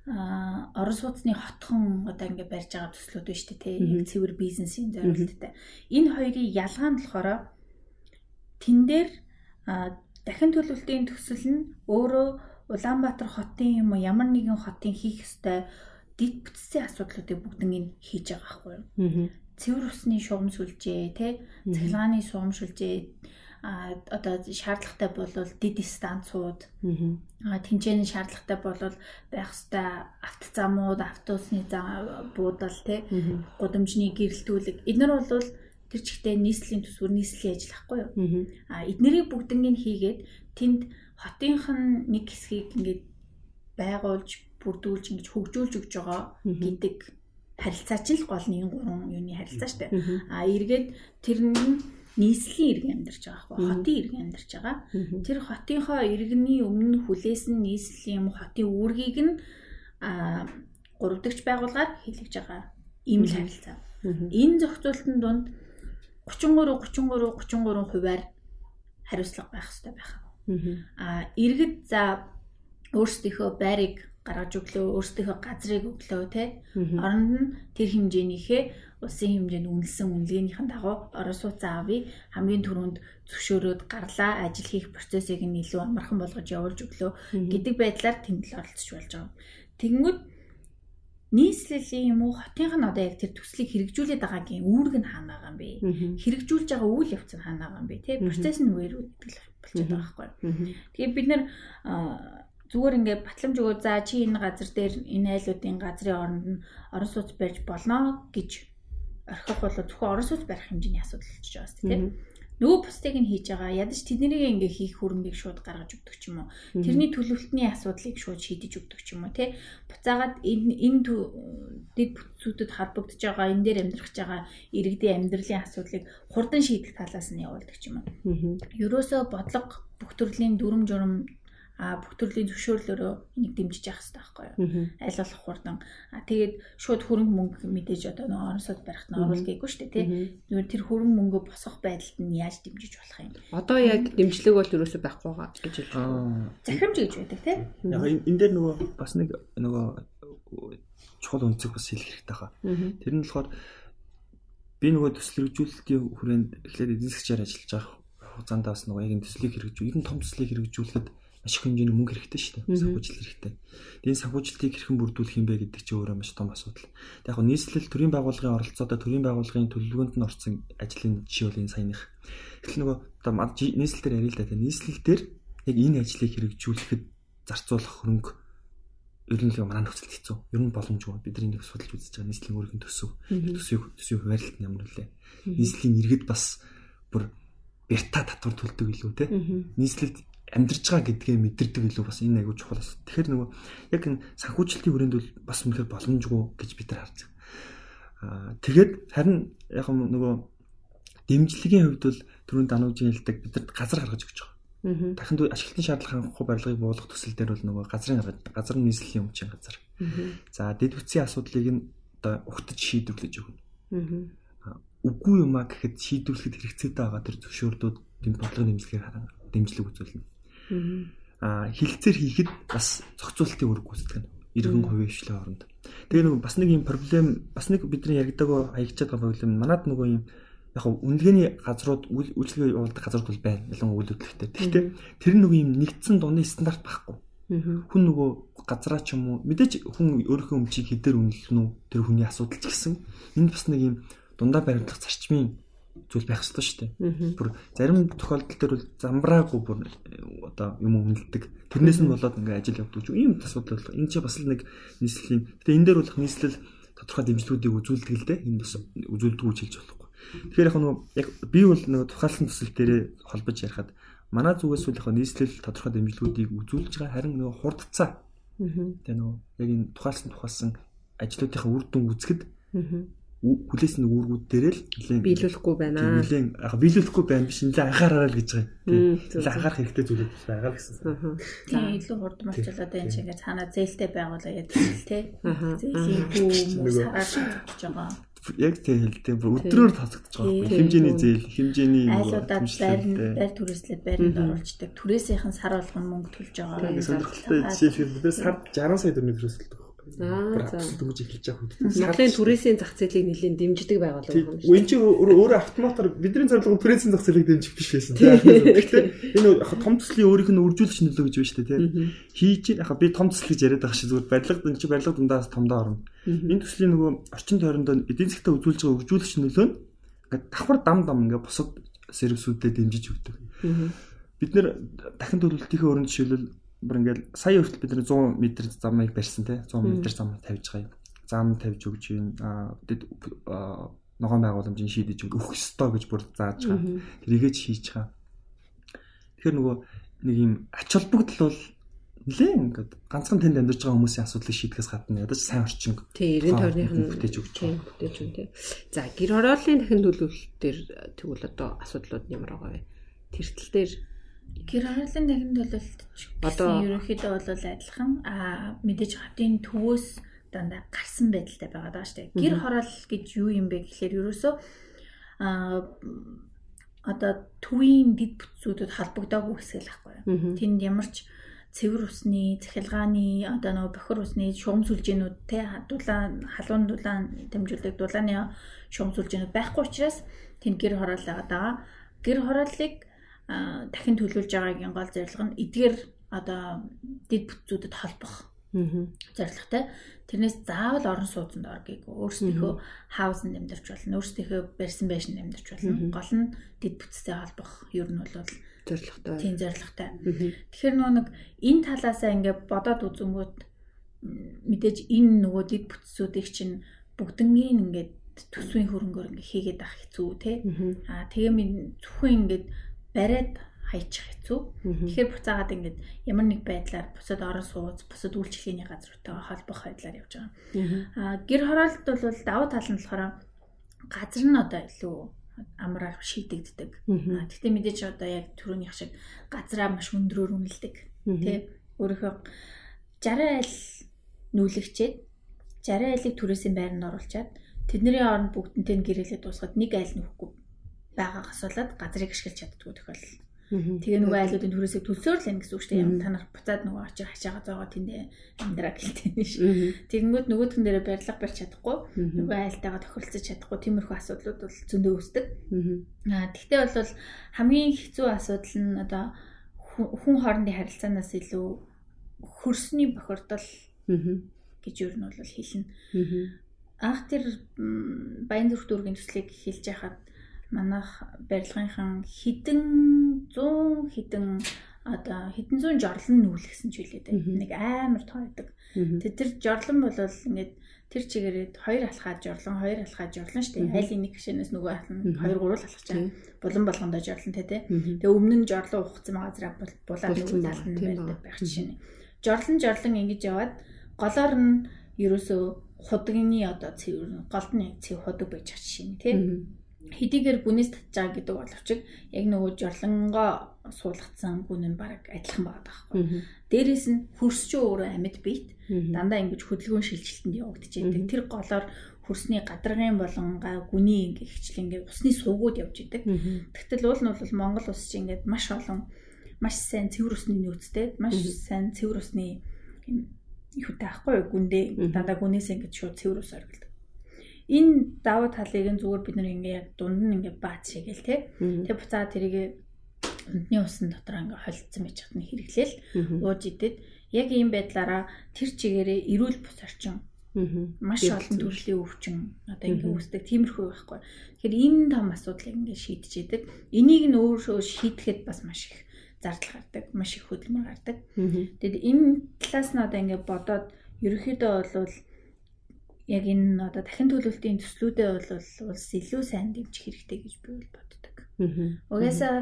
а орон сууцны хотхон одоо ингэ барьж байгаа төслүүд байна шүү дээ тий яг цэвэр бизнесийн зорилттой. Энэ хоёрын ялгаа нь болохоор тэн дээр дахин төлөвлөлтийн төсөл нь өөрөө Улаанбаатар хотын юм уу ямар нэгэн хотын хийх ёстой дид бүтцийн асуудлуудыг бүгднийг хийж байгаа байхгүй юу. цэвэр усны шугам сүлжээ те цахилгааны шугам сүлжээ а одоо шаардлагатай болвол дид станцууд аа тэнцэн шаардлагатай болвол байх ёстой автозамууд автобусны зам буудал те гудамжны гэрэлтүүлэг. Эдгээр бол тэр чигтээ нийслэлийн төсвөр нийслэлийн ажил ахгүй юу? А эднэрийг бүгднийг хийгээд тэнд хотынх нь нэг хэсгийг ингээд байгуулж бүрдүүлж ингэж хөгжүүлж өгж байгаа гэдэг харилцаа чинь л гол нэг гурван юуны харилцаа штэ. А эргээд тэр нь нийслэлийн иргэн амьдарч байгаа хгүй хотын иргэн амьдарч байгаа. Тэр хотынхоо иргэний өмнө хүлээсэн нийслэлийн юм хотын үүргийг нь а гуравдагч байгууллагаар хийлгэж байгаа ийм л харилцаа. Энэ зохицуултын дунд 33 33 33 хувиар хариуцлага байх хэрэгтэй байх. А иргэд за өөрсдийнхөө байрыг гаргаж өглөө өөрсдийнхөө газрыг өглөө те оронд нь тэр хэмжээнийхээ улсын хэмжээнд үнэлсэн үнэлгээнийхэн дагуу орон сууцаа авъя хамгийн түрүүнд зөвшөөрөөд гарлаа ажил хийх процессыг нь илүү амархан болгож явуулж өглөө гэдэг байдлаар тэмдэл оролцож болж байгаа. Тэгэнгүүт нийслэлийн юм уу хотынх нь одоо яг тэр төслийг хэрэгжүүлээд байгаагийн үүрэг нь хаана байгаа юм бэ? Хэрэгжүүлж байгаа үйл явц нь хаана байгаа юм бэ? Тэ процесс нь where гэдэг л болчиход байгаа байхгүй. Тэгээ бид нэр зүгээр ингээд батламж өгөө за чи энэ газар дээр энэ айлуудын газрын оронд нь орон сууц барьж болно гэж орхих бол зөвхөн орон сууц барих хэмжээний асуудал болчихж байгаа шүү дээ. Нөгөө бусдыг нь хийж байгаа. Ядаж тэднийг ингээ хийх хөрөнгийг шууд гаргаж өгдөг ч юм уу. Тэрний төлөвлөлтний асуудлыг шууд шийдэж өгдөг ч юм уу тий. Буцаагаад энэ энэ дэд бүтцүүдэд холбогдож байгаа энэ дээр амьдрах байгаа иргэдийн амьдралын асуудлыг хурдан шийдэх талаас нь явуулдаг ч юм уу. Ерөөсөө бодлого бүх төрлийн дүрм журм а бүх төрлийн зөвшөөрлөөрөө энийг дэмжиж явах хэрэгтэй байхгүй юу? Аль болох хурдан. А тэгээд шууд хөрөнгө мөнгө мэдээж одоо нэг орносод барихт нь оруулгээгүй шүү дээ тий. Зүгээр тэр хөрөнгө мөнгө босгох байдалд нь яаж дэмжиж болох юм? Одоо яг дэмжлэг бол ерөөсөө байхгүй байгаа гэж хэлж байна. Захимж гэж байдаг тий. Яг энэ дээр нөгөө бас нэг нөгөө чухал үнцэг бас хэлэх хэрэгтэй хаа. Тэр нь болохоор би нөгөө төсөл хэрэгжүүлэлтийн хүрээнд эхлээд эдийн засгаар ажиллаж байгаа хугацаанд бас нөгөө яг энэ төслийг хэрэгжүүл, ер нь том төслийг хэрэгжүүлэхэд маш их хэмжээний мөнгө хэрэгтэй шүү дээ. Санхүүжилт хэрэгтэй. Тэгээд санхүүжилтийг хэрхэн бүрдүүлэх юм бэ гэдэг чинь өөрөө маш том асуудал. Тэгээд яг нийслэл төрийн байгууллагын оролцоодоо төрийн байгууллагын төлөвлөгөөнд нь орсон ажлын жишээ бол энэ саяных. Тэгэхээр нөгөө одоо нийслэл дээр ярил л да. Нийслэл дээр яг энэ ажлыг хэрэгжүүлэхэд зарцуулах хөрөнгө ер нь л манай нөхцөл хэцүү. Ер нь боломжгүй. Бидний нэг судалж үзэж байгаа нийслэлийн өөрийн төсөв. Төсвийг төсвийн хуваарлалт нь ямар нөлөө. Нийслэлийн иргэд бас бүр бярта татвар төлдөг илүү те. Нийслэлд амьдарч байгаа гэдгээ мэдэрдэг илүү бас энэ аягүй чухал бас. Тэгэхээр нөгөө яг энэ санхүүжилтийн хүрээнд бол бас үнэхээр боломжгүй гэж бид нар харж байгаа. Аа тэгээд харин яг нөгөө дэмжлэгийн хувьд бол түрүүн дануужийн хэлдэг бид нар газар гаргаж өгч байгаа. Дахин ашиглалтын шаардлага хангахгүй барилгыг буулгах төсөл дээр бол нөгөө газрын гаргаж газар нийслэлийн өмчийн газар. За дэд бүтцийн асуудлыг нь одоо ухтаж шийдвэрлэж өгнө. Үгүй юм а гэхэд шийдвэрлэхэд хэрэгцээтэй байгаа тэр зөвшөөрлүүд дэм бодлого нэмэлтгээр дэмжлэг үзүүлнэ аа хилцээр хийхэд бас зохицуулалтын үүрэг гүйцэтгэх нь иргэн хувийн хвшлийн оронд. Тэгээ нөгөө бас нэг юм проблем бас нэг бидний яригдаг хаягчаад байгаа проблем манад нөгөө юм яг хав үнэлгээний газрууд үйлчлэгээ явуулдаг газрууд бол байна. Ялангуяа үйл хөдлөлттэй. Гэхдээ тэр нэг юм нэгдсэн дуны стандарт байхгүй. Хүн нөгөө газраа ч юм уу мэдээж хүн өөрийнхөө өмчийг хэдээр үнэлнэ үү тэр хүний асуудал ч гэсэн энэ бас нэг юм дундаа баримтлах зарчмын зүйл байх ёстой шүү дээ. Бүр зарим тохиолдол төр бол замбраагүй бүр одоо юм үнэлдэг. Тэрнээс нь болоод ингээ ажил явуулдаг ийм асуудал бол энэ ч бас л нэг нийслэлийн. Гэтэ энэ дээр бол нийслэл тодорхой дэмжлэгүүдийг үзүүлдэг л дээ. Энэ бас үзүүлдэг гэж хэлж болохгүй. Тэгэхээр яг нөгөө яг би бол нөгөө тухайлсан төсөл дээрээ холбож ярихад манай зүгээс бол яг нийслэл тодорхой дэмжлэгүүдийг үзүүлж байгаа харин нөгөө хурдцаа. Тэгээ нөгөө яг энэ тухайлсан тухайлсан ажлуудынхаа үр дүн үзэхэд хүлээсэн үүргүүд дээр л нэлээд биелүүлэхгүй байна. Нэлээд яг биелүүлэхгүй байна биш нэлээд анхаараа л гэж байгаа юм. Нэлээд анхаарах хэрэгтэй зүйлүүд байгаа л гэсэн. Тийм илүү хурд мөрчлөөд энэ шиг ингээ цаанаа зээлтэй байгуулаа гэдэг тий. Зээлийн сараад гэж байгаа. Яг тийм хэлдэг бүр өдрөөр тасагдаж байгаа байхгүй хэмжээний зээл хэмжээний айлуудаа байр байр түрээслээд байранд оруулцдаг түрээсийнхэн сар болгон мөнгө төлж байгаа. Сонирхолтой жишээ бид сард 60 сая төгрөг түрээсэлдэг Аа за. Дөнгөж эхэлж байгаа үед. Нарлын түрээсийн зах зээлийг нэлийн дэмждэг байгууллага юм шүү. Энд чинь өөрөө автоматар бидний зорилго түрээсийн зах зээлийг дэмжих биш байсан. Гэхдээ энэ том төслийн өөрийнх нь үржүүлэгч нөлөө гэж байна шүү дээ. Хийж яг би том төсөл гэж яриад байгаа шиг зүгээр барилга энэ чинь барилга дундаас томдоо орно. Энэ төслийн нөгөө орчин тойронд эдийн засгтаа үзүүлж байгаа үржүүлэгч нөлөө нь ингээд давхар дам дам ингээд бусад сервисүүдэд дэмжиж өгдөг. Бид нэр дахин төлөвлөлтийнхээ өрөнд жишээлбэл бүр ингээд сая хүртэл бид 100 м замыг барьсан те 100 м зам тавьж байгаа юм. Зам тавьж өгч юм. Аа бид ногоон байгууламжийн шийдэж өгөх ёстой гэж бүр зааж байгаа. Тэрийгээ ч хийж байгаа. Тэгэхээр нөгөө нэг юм ач холбогдол бол нэлээ ингээд ганцхан тэнд амьдарч байгаа хүмүүсийн асуудлыг шийдэхээс гадна ядаж сайн орчин. Тий, 90 тойрных нь бүтээж өгч байгаа. Бүтээж өгч тий. За, гэр хорооллын дахин төлөвлөлт дээр тэгвэл одоо асуудлууд ямар байгаа вэ? Тэртэл дээр гэр хорооллын дахин төлөвлөлт одоо ерөнхийдөө бол адилхан аа мэдээж хатын төвөөс дандаа гарсан байдалтай байгаа даа штэ. Гэр хороол гэж юу юм бэ гэхээр ерөөсөө аа одоо төвийн дэд бүтцүүдэд холбогдоогүй хэсэг л байхгүй. Тэнд ямар ч цэвэр усны, цахилгааны одоо нөгөө бохир усны шугам сүлжээнүүд те дулаан халуун дулаан дамжуулдаг дулааны шугам сүлжээнүүд байхгүй учраас тэнд гэр хороолоо байгаа. Гэр хорооллыг дахин төлөвлөж байгаагийн гол зорилго нь эдгээр одоо дэд бүтцүүдэд холбох зорилготой. Тэрнээс заавал орон сууцанд ор гээгүү. Өөрсдийнхөө хаусанд амьдарч болно. Өөрсдийнхөө барьсан байшинд амьдарч болно. Гол нь дэд бүтцтэй холбох ер нь бол зоригтой. Тийм зоригтой. Тэгэхээр нөгөө нэг энэ талаасаа ингээд бодоод үзэнгүүт мэдээж энэ нөгөө дэг бүтцүүдийг чинь бүгднгийн ингээд төсвийн хөрөнгөөр ингээд хийгээд авах хэцүү те. Аа тэгээ минь зөвхөн ингээд бариад хайчих хэцүү. Тэгэхээр буцаагаад ингээд ямар нэг байдлаар бусад орон сууц, бусад үйлчлэгээний газруудтайгаа холбох байдлаар явж байгаа. Аа гэр хороолт бол давуу тал нь болохоор газар нь одоо илүү амраар шийдэгддэг. Гэхдээ мэдээж одоо яг түрүүнийх шиг газраа маш өндрөөр үнэлдэг. Тэ өөрийнхөө 60 айл нүүлэгчээд 60 айлыг түрээсийн байранд оруулчаад тэдний оронд бүгднтэй гэрээлээ дуусгаад нэг айл нөхгүй байгаагаас болоод газрыг ашиглаж чаддгүй тохиолдол Тэгээ нөгөө айлуудын төрөөсөө төлсөөр л энэ гэсэн үг шүү дээ. Ямар та нар буцаад нөгөө очиж хашаага зоогоо тэндээ амьдраа гэлтэй нь ш. Тэгэнгүүт нөгөөдгөн дээрээ барилга барьж чадахгүй, нөгөө айлтайгаа тохиролцож чадахгүй. Тиймэрхүү асуудлууд бол зөндөө үүсдэг. Аа тэгтээ бол хамгийн хэцүү асуудал нь одоо хүн хоорондын харилцаанаас илүү хөрсний бохирдол гэж юу нь бол хэлнэ. Анх тэр баян зүрх дүүргийн төслийг хэлж яхад манайх барилгынхан хідэн 100 хідэн одоо хідэн зуун жорлон нүүлгсэн ч үлээ дээ. Нэг амар тоодог. Тэг тэр жорлон бол ингээд тэр чигээрээ хоёр алхаа жорлон, хоёр алхаа жорлон штэ. Айлын нэг гişнээс нөгөө алхна, хоёр гурвал алхах чам. Булан болгондоо жорлон тэ тэ. Тэгээ өмнө нь жорлон ухцсан газараа булаад нөгөө байдаг байх жишээ. Жорлон жорлон ингэж яваад голоор нь ерөөсөө худагны одоо цэвэр голд нь цэв худаг байж байгаа жишээ нь тийм хэдийгээр гүнээс татж байгаа гэдэг боловч яг нөгөө жорлонгоо суулгацсан гүн нь баг адилхан байгаа байхгүй. Дээрээс нь хөрс ч өөрөө амьд бит дандаа ингэж хөдөлгөөн шилжилтэнд явагдчихэдэг. Тэр голоор хөрсний гадаргын болонгаа гүний ингээ хичл ингээ усны суугууд явж идэг. Тэгтэл уул нь бол Монгол ус чинь ингээд маш олон маш сайн цэвэр усны нөөцтэй, маш сайн цэвэр усны их үтэй ахгүй гүндээ дандаа гүнээс ингээд шууд цэвэр ус оргилдог энэ даваа талыг нь зүгээр бид нэг ингээ яг дунд нь ингээ баац шигээл те. Тэгээ буцаа тэрийг өндний усан дотор ингээ холцсон байж хат нь хэрэглээл ууж идэд яг ийм байдлаараа тэр чигээрээ эрүүл бус орчин. Маш олон төрлийн өвчин одоо ингээ үүсдэг. Тиймэрхүү байхгүй. Тэгэхээр энэ том асуудлыг ингээ шийдэж идэг. Энийг нь өөрөө шийдэхэд бас маш их зардал гардаг, маш их хөдөлмөр гардаг. Тэгэд энэ талаас нь одоо ингээ бодоод ерөөхдөө бол яг энэ одоо дахин төлөвлөлтийн төслүүдэд бол улс илүү сайн дэмжих хэрэгтэй гэж би бол боддог. Угаасаа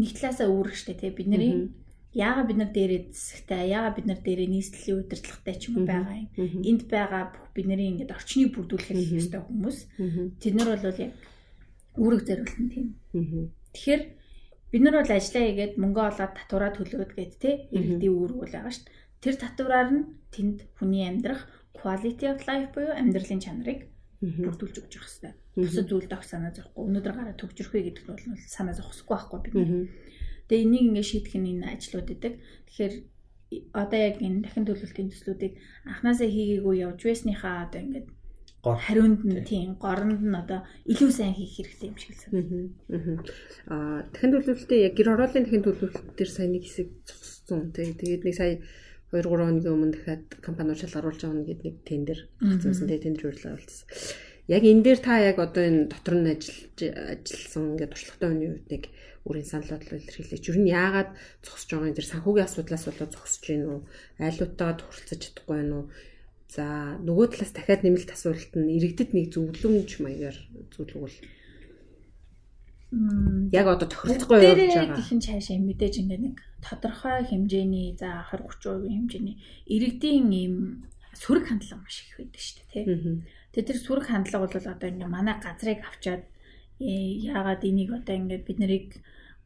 нэг талаасаа үүрэг штэ тий бидний яагаад бид нар дээрээ засагтай яагаад бид нар дээрээ нийслэлийн удирдлагатай ч юм уу байгаа юм. Энд байгаа бүх бидний ингээд орчныг бүрдүүлэх хэрэгтэй хүмүүс. Тэд нар бол яг үүрэг зориулсан тийм. Тэгэхээр бид нар бол ажиллаа хийгээд мөнгө олоод татвараа төлөөд гээд тий иргэдийн үүрэг бол байгаа штт. Тэр татвараар нь тэнд хүний амьдрах quality of life буюу амьдралын чанарыг бүрдүүлж өгч явах хэрэгтэй. Бусад зүйлд ах санаа зовхгүй. Өнөөдөр гараа төгжрөх вэ гэдэгт бол санаа зовхгүй байхгүй бид. Тэгээ энийг ингээд шийдэх нь энэ ажлууд идэг. Тэгэхээр одоо яг энэ дахин төлөвлөлтийн төслүүдийг анханасаа хийгээгүй явж байсныхаа одоо ингээд гор хариунд нь тийм горонд нь одоо илүү сайн хийх хэрэгтэй юм шиг л санагдав. Аа дахин төлөвлөлтийн яг гэр хорооллын дахин төлөвлөлт төр сайн нэг хэсэг зогссон. Тэгээд нэг сая 2 3 хоногийн өмнө дахиад компаниуд шалгаруулж байгаа нэгэд нэг тендер гарцсан. Тэгээд тендер хурлаа болцсон. Яг энэ дээр та яг одоо энэ дотор нь ажиллаж ажилласан ингээд туршлагатай хүний үед нэг өөрийн санал бодлоо илэрхийлээ. Жир нь яагаад зогсож байгаа юм тэр санхүүгийн асуудлаас болоод зогсож гин үү? Айлуудтайгаа тохиролцож чадахгүй байна уу? За нөгөө талаас дахиад нэмэлт асуулт нь иргэдэд нэг зөвлөмж маягаар зөвлөгөөл. Яг одоо тохиролцохгүй явж байгаа. Тэхэн цаашаа мэдээж ингээд нэг тодорхой хэмжээний за 20 30% хэмжээний иргэдийн ийм сөрөг хандлага маш их байдаг шүү дээ тий. Тэгээ тэр сөрөг хандлага бол одоо ингээд манай газрыг авчаад э, яагаад энийг одоо ингээд бид нарыг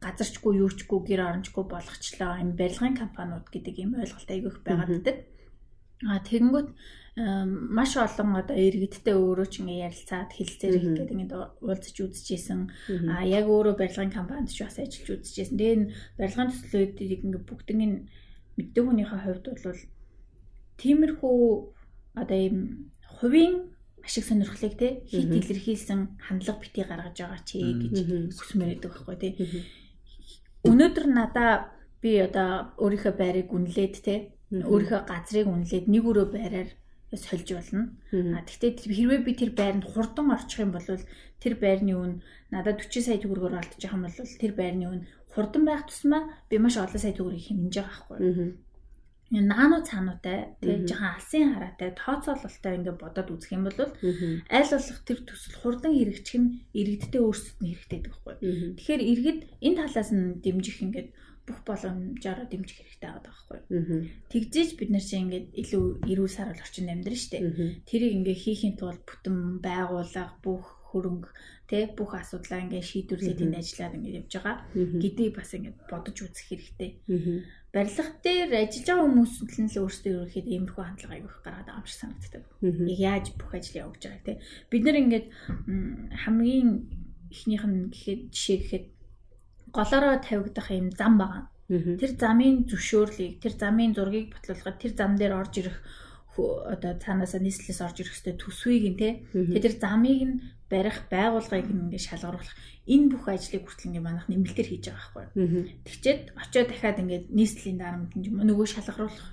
газарчгүй юучгүй гэр орончгүй болгочлоо энэ барилгын компаниуд гэдэг ийм ойлголт айгүйх байгаад байдаг. А тэгэнгүүт маш олон одоо иргэдтэй өөрөө ч ингээ ярилцаад хэлцээр их гэдэг ингээ уулзаж үзчихсэн. А яг өөрөө барилгын компанид ч бас ажиллаж үзчихсэн. Тэгээ энэ барилгын төслүүдийг ингээ бүгднийг мэддэг хүнийхээ хувьд бол тиймэрхүү одоо ийм хувийн ашиг сонирхлыг те хит илэрхийлсэн хандлага бити гаргаж байгаа чи гэж хүсмээр байдаг байхгүй те. Өнөөдөр надаа би одоо өөрийнхөө байрыг үнэлээд те өөрийнхөө газрыг үнэлээд нэг өрөө байраар сольж болно. А тэгтээ хэрвээ би тэр байранд хурдан орчих юм бол тэр байрны үн надад 40 сая төгрөгөөр байгаа юм бол тэр байрны үн хурдан байх тусмаа би маш олон сая төгрөгийг хэмнэж байгаа байхгүй. Наано цаануутай тэгээ жоохон алсын хараатай тооцоололтой ингээд бодоод үзэх юм бол аль болох тэр төсөл хурдан хэрэгжих нь иргэдтэй өөрсдөд нь хэрэгтэй гэдэг байхгүй. Тэгэхээр иргэд энэ талаас нь дэмжих ингээд бүх боломжоор дэмжих хэрэгтэй байгаа байхгүй. Тэгжээж бид нар чинь ингээд илүү эрүүл сарал орчинд амьдрын штэ. Тэрийг ингээд хийхин тулд бүтэн байгууллага бүх хөрөнгө тэ бүх асуудлаа ингээд шийдвэрлээд энэ ажиллаад ингээд явж байгаа гэдгийг бас ингээд бодож үзэх хэрэгтэй. Барилга дээр ажиллаж байгаа хүмүүс нь л өөрсдөө ерөөхдөө иймэрхүү хандлага аяг их гаргаад байгаа юм шиг санагддаг. Яг яаж бүх ажил явуулж байгааг тэ. Бид нар ингээд хамгийн эхнийх нь гэхэд жишээ гэхэд голоороо тавигдах юм зам байгаа. Тэр замын зөвшөөрлийг, тэр замын зургийг батлуулахад тэр зам дээр орж ирэх одоо цаанаасаа нийслэлээс орж ирэх хэвээр төсвийг нь те. Тэр замыг нь барих байгууллагыг ингээ шалгаруулах. Энэ бүх ажлыг хүртэл ингээ манайх нэмэлтээр хийж байгаа байхгүй. Тэгчээд очиод дахиад ингээ нийслэлийн дарамт юм нөгөө шалгаруулах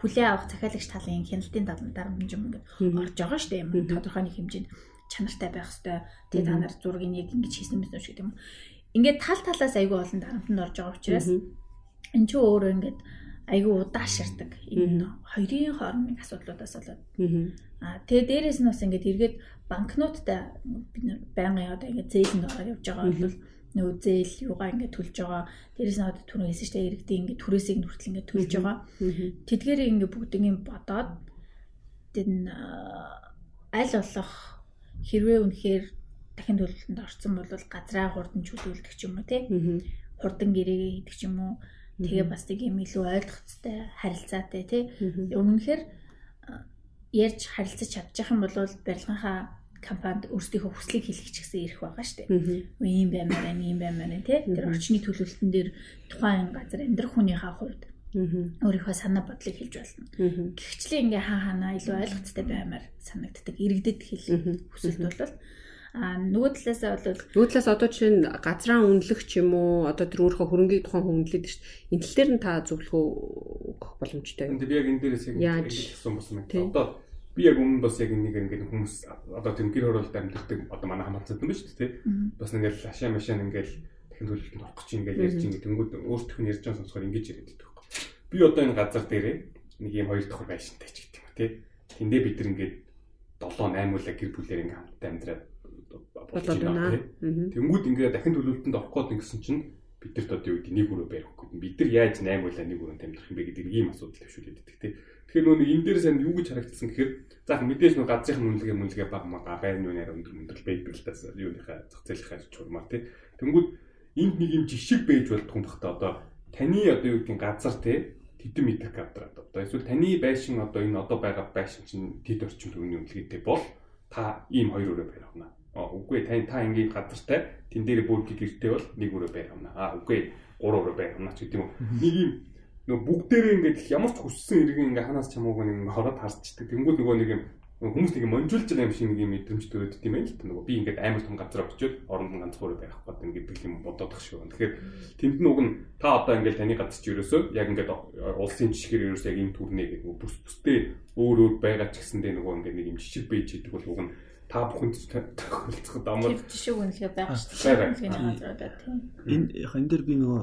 хүлээ авах захиалагч талын хяналтын дарамт юм ингээ орж байгаа шүү дээ юм. Тодорхой нэг хэмжээнд чанартай байх хэвээр тэгээ та нар зургийг яг ингэж хийсэн мэт шиг юм ингээд тал талаас айгүй олон дарамтанд орж байгаа учраас эн чинь өөрөө ингээд айгүй удааширдаг энэ хоёрын хоорондын асуудлуудаас болоод. Аа тэгээ дээрэс нь бас ингээд эргээд банкноттай бид нэр байнгын одоо ингээд зээлэнд ороод явж байгаа бол нөгөө зээл юугаа ингээд төлж байгаа. Дээрэс нь одоо түрүү хэлсэн чинь иргэдийн ингээд түрээсийг нь хүртэл ингээд төлж байгаа. Тэдгээрийг ингээд бүгднийг бодоод тэн аль болох хэрвээ үнэхээр дахин төлөвлөлтөнд орсон бол газраа хурдан чөлөөлдөг ч юм уу тий. Хурдан гэрээгээ хийдэг ч юм уу. Тэгээ бас нэг юм илүү ойлгоцтой харилцаатай тий. Өмнөхөр ярьж харилцаж чадчих юм бол барилгынхаа компанид өөрсдийнхөө хүслийг хэлэх ч гэсэн ирэх байгаа шүү дээ. Ийм баймаар байна, ийм баймаар байна тий. Тэр орчны төлөвлөлтөн дээр тухайн газар амьдрах хүнийхээ хувьд өөрийнхөө санаа бодлыг хэлж болно. Гэхдээ ингээ хаа ханаа илүү ойлгоцтой баймаар санагддаг. Иргэдэд хэлэх хүсэлт бол А нөгөө талаасаа бол нөгөө талаас одоо жишээ нь газраа үнэлэх ч юм уу одоо тэр өөрийнхөө хөрөнгийг тухайн хөнгөлөд шүү дээ. Энэ тал дээр нь та зөвлөгөө өгөх боломжтой юм. Би яг энэ дээрээс яг хэлсэн болсон юм. Одоо би яг өмнө бас яг нэг ингээд хүмүүс одоо тийм гэр хороолт амьддаг одоо манай хамаацад юм ба шүү дээ. Бас ингээл ашаа машаа ингээл дахин төлөлтөнд орох чинь ингээл ярьж ингээд тэнгууд өөртөх нь ярьж байгаа сонсохоор ингэж яриад байдаг байхгүй. Би одоо энэ газар дээрээ нэг юм хоёр давхар байшинтай ч гэдэг юм тий. Тэндээ бид нар ингээд 7 8 үлээ гэр бүлээр ингээм хамтдаа амьдраад болоод байна. Тэнгүүд ингээ дахин төлөвлөлтөнд орох гээд ингэсэн чинь бидэрт одоо юу гэдэг нэг өрөө барих гээд бид нар яаж 8 улаа нэг өрөөнд амьдрах юм бэ гэдэг ийм асуудал төвшүүлээд байдаг тийм. Тэгэхээр нөө энэ дээр сайн юу гэж харагдсан гэхээр за мэдээж нөө газрын үнэлгээ мүнэлгээ баг мага байрны үнээр өндөр өндөр байдаг л тас юуныхаа зах зээлийнхаа чурмаар тийм. Тэнгүүд энд нэг юм жишг байж болдох юм бахта одоо таны одоо юу гэдэг газар тийм тэдэн метр квадрат одоо эсвэл таны байшин одоо энэ одоо байгаа байшин чинь тэд орчим төвний үнэлгээтэй бол та ийм хоёр өрөө барих нь үгүй та та ингээд газартай тэн дээр бүр гэртэй бол нэг өрөө байх юм аа үгүй гурав өрөө байх юм аа ч гэдэг юм нэг юм нөгөө бүгдээрээ ингээд ямар ч хүссэн иргэн ингээ ханаас чамаагүй нэг хороод харцдаг. Тэнгүүд нөгөө нэг юм хүмүүс нэг монжуулж байгаа юм шиг нэг юм мэдрэмж төрөд тийм ээ л та. Нөгөө би ингээд амар том газар очиод оронд нь ганцхан байх гээд ингээд юм бодоодох шүү. Тэгэхээр тэнд нь уг нь та одоо ингээд таны газар чи ерөөсөө яг ингээд улсын жишгээр ерөөсөө яг энэ төрнээ гэдэг. Нөгөө бүс бүстэй өөр өөр байгаа ч гэсэндээ нөгөө ингээд нэг юм жишг бийж гэдэг бол уг нь та бүхэнд тохиолцоход амар жишг үнэлгээ байгаа шүү дээ. Энэ яг энэ дээр би нөгөө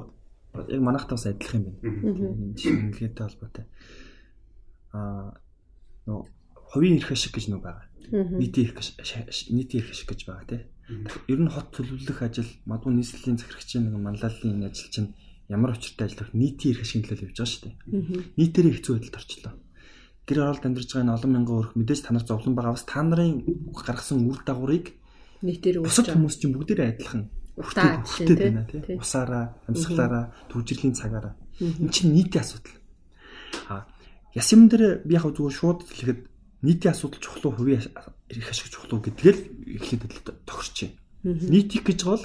яг манайхтаас адилхан юм байна. Шингэлгээтэй холбоотой. Аа нөө хувийн эрх ашиг гэж нөө байгаа. Нийтийн эрх нийтийн эрх ашиг гэж байгаа тийм. Ер нь хот төлөвлөх ажил, мадуу нийслэлийн захирагчийн нэг манлайлалын энэ ажил чинь ямар учиртай ажил вэ? Нийтийн эрх ашиг нөлөөлөж явж байгаа шүү дээ. Нийтээрээ хэцүү байдалд орчлоо. Гэр оролд амьдарч байгаа энэ олон мянган өрх мэдээж та нар зовлон байгаа бас та нарын гаргасан үр дагаврыг нийтээр бусад хүмүүс чинь бүгдээрээ адилхан хүртээд байна тийм усаараа амьсгалаараа төвжирлийн цагаараа. Эн чинь нийтийн асуудал. А яс юм дээр би яг зүгээр шууд хэлэхэд нийтийн асуудал чухлуу хувийн эрх ашиг чухлуу гэдгээл эхлээд тохирч байна нийтих гэж бол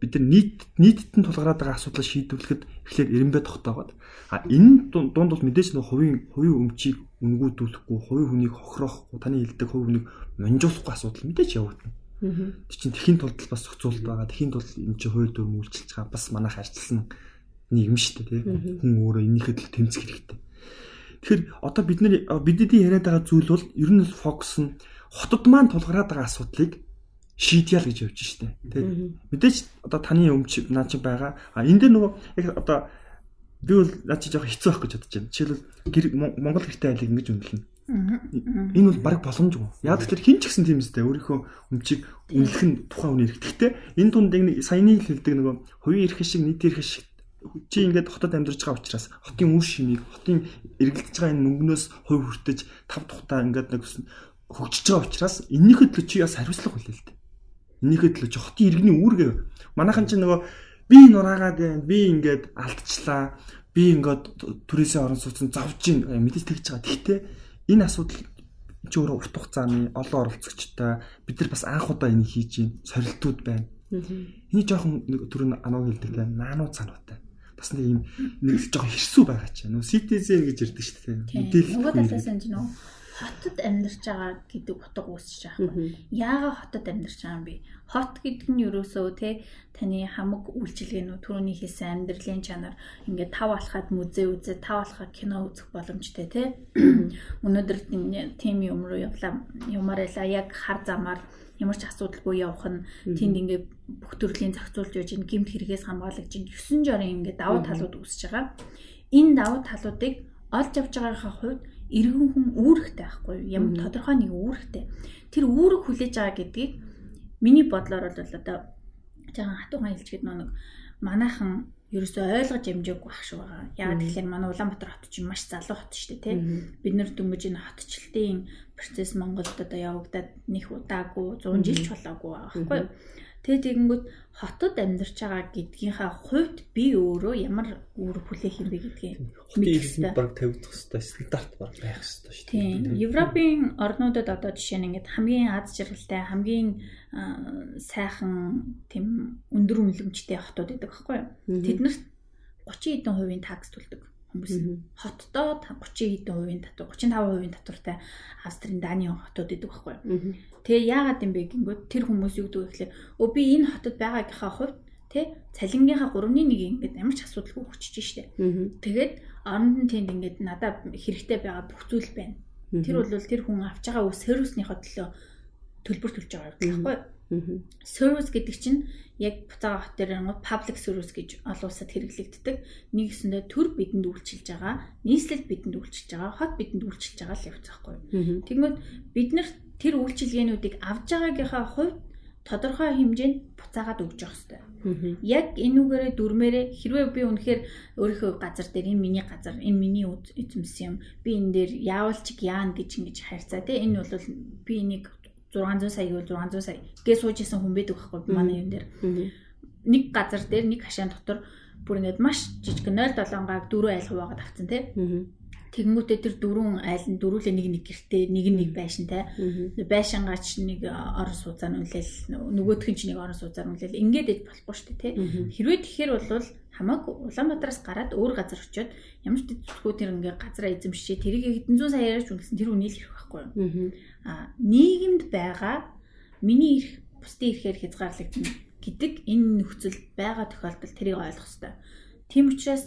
бид нар нийт нийтэд нь тулгараад байгаа асуудлыг шийдвэрлэхэд эхлээд эренбэ тогтоогоод. А энэ дунд бол мэдээж нэг хувийн хувийн өмчийг үнгүүдүүлэхгүй хувийн хүнийг хохироохгүй таны хэлдэг хувийн хүнийг монжуулахгүй асуудал мэдээж явагдана Тэр чинь тэхийн тулд бас зохицуулт байгаа. Тэхийн тулд энэ чинь хууль дүрм үйлчилж байгаа. Бас манайх арчилсан нийгэм шүү дээ, тийм. Хүн өөрөө энийхэд л тэмцэх хэрэгтэй. Тэгэхээр одоо бид нар бидний яриад байгаа зүйл бол ер нь фокус нь хотод маань тулгараад байгаа асуудлыг шийдъя л гэж явж штэ. Тэгээд мэдээж одоо таны өмч наа чи байгаа. А энэ дээр нөгөө яг одоо би бол наа чи жоох хэцүү байх гэж бодож байна. Жишээлбэл Монгол гэртэй айлыг ингэж үнэлнэ. Энэ бол баг боломжгүй. Яг тэгэхээр хин ч гэсэн тийм үстэй өөрийнхөө өмчийг үнэлэх нь тухайн хүний эрх. Гэхдээ энэ тунд нэг саяны хэлдэг нөгөө хувийн эрх шиг нийтийн эрх шиг чи ингээд хотод амьдарч байгаа учраас хотын үе шимийг хотын эргэлдэж байгаа энэ мөнгнөөс хувь хүртэж тав тухтаа ингээд нэг хөгжиж байгаа учраас энийхээ төлөө чи бас хариуцлага дээ. Энийхээ төлөө чи хотын иргэний үүргээ манайхан чи нөгөө би нураагаад байна би ингээд алдчихлаа би ингээд түрээсээ орон сууцсан завж ин мэдээж тэгж байгаа. Гэхдээ энэ асуудал чи өөрөө урт хугацааны олон оролцогчтой бид нар бас анх удаа энийг хийж байна. Сорилтууд байна. Эний жоохон түрүүн анаа хэлдэг те наануу цануутай. Бас нэг юм нэг жоохон хэрсүү байгаа ч. Нөө citizen гэж ирдэг шүү дээ. Мэдээлэл. Нөгөө талаас нь нөө хотод амьдарч байгаа гэдэг утга үүсэж байгаа юм. Яагаад хотод амьдарч байгаа юм бэ? Хот гэдэг нь ерөөсөө те таны хамаг үйлчилгээнүүд түрүүний хэлсэн амьдралын чанар ингээд тав алхаад музей үзээ, тав алхаад кино үзэх боломжтой те. Өнөөдөр тийм юм руу явлаа. Юмар ялаа яг хар замаар ямар ч асуудалгүй явах нь тэнд ингээд бүх төрлийн зохицуулж яж ин гимт хэрэгээс хамгаалж ин 9 жорын ингээд давуу талууд үүсэж байгаа. Энэ давуу талуудыг олж авч байгаагаа хувьд иргэн хүн үүрэгтэй байхгүй юу? Ямар тодорхой нэг үүрэгтэй. Тэр үүрэг хүлээж байгаа гэдгийг миний бодлоор бол одоо жаахан хатуухан хэлчихэд нэг манайхан ерөөсөө ойлгож амжаагүй байх шүү байгаа. Яагаад тэгэхээр манай Улаанбаатар хот чинь маш залуу хот шүү дээ, тий. Бид нэр дөнгөж энэ хотчлтын процесс Монголд одоо явагдаад нэг удаагүй 100 жил ч болоогүй байгаа байхгүй юу? Тэгээ тэгэнгүүт хотод амьдарч байгаа гэдгийнхаа хувьд би өөрөө ямар үүр хүлээх юм бэ гэдгийг мэдээ баг тавигдах хэвээр стандарт баг байх хэвээр шүү дээ. Тийм. Европын орнуудад одоо жишээ нь ингээд хамгийн аз жаргалтай, хамгийн сайхан тийм өндөр үнэлэмжтэй хотууд байдаг байхгүй юу? Тэднэрт 30 хэдэн хувийн такс төлдөг хүмүүс хотдоо 30 хэдэн хувийн татвар 35% татвартай Австрийн Даны хотууд идэг байхгүй. Тэгээ яагаад юм бэ гингүүд тэр хүмүүс юу гэдэг вэ гэхээр өө би энэ хотод байгаагийнхаа хувьд тэ цалингийнхаа 3-ны 1 ингээд ямар ч асуудалгүй хүчиж штэ. Тэгээд оронд нь тэнд ингээд надад хэрэгтэй байгаа бүх зүйл байна. Тэр бол тэр хүн авч байгаа үс сервиснийхоо төлөө төлбөр төлж байгаа юм байхгүй. Service гэдэг чинь яг буцаага хот дээр ангууд public service гэж олон улсад хэрэглэгддэг. Нэгсэндээ төр бидэнд үйлчилж байгаа, нийслэл бидэнд үйлчилж байгаа, хот бидэнд үйлчилж байгаа л явц байхгүй. Тэгмэд бид нар тэр үйлчилгээнүүдийг авж байгаагийнхаа хувьд тодорхой хэмжээнд буцаагаад өгч явах хэрэгтэй. Яг энүүгээрээ дүрмээрээ хэрвээ би үнэхээр өөрийнхөө газар дээр энэ миний газар, энэ миний эзэмс юм. Би энэ дээр яавал ч яана гэж ингэж хайрцаа тий. Энэ бол би энийг 600 сая гэвэл 600 сая гээ сууж исэн хүн байдаг байхгүй манай юм дээр. Нэг газар дээр нэг хашаан дотор бүр ингээд маш жижиг 0.7 гааг 4 айл хуваагаад авцсан тий. Тэгэнгүүтээ тэр дөрвөн айл нь дөрүүлээ нэг нэг гэртээ нэг нэг байшинтай. Байшингаач нэг орон сууцаар нүлээл нөгөөх нь ч нэг орон сууцаар нүлээл ингээд иж болохгүй шүү дээ тий. Хэрвээ тэгэхээр бол хамаагүй Улаанбаатараас гараад өөр газар очиод ямар ч төсөлгөө тэр ингээ газараа эзэмшээ тэрийг хэдэн зуун сая яриач үнэлсэн тэр үнийг хэрэг байхгүй юу. Аа нийгэмд байгаа миний ирэх бусдын ирэхээр хязгаарлагдана гэдэг энэ нөхцөлд байгаа тохиолдолд тэрийг ойлгох хэрэгтэй. Тийм учраас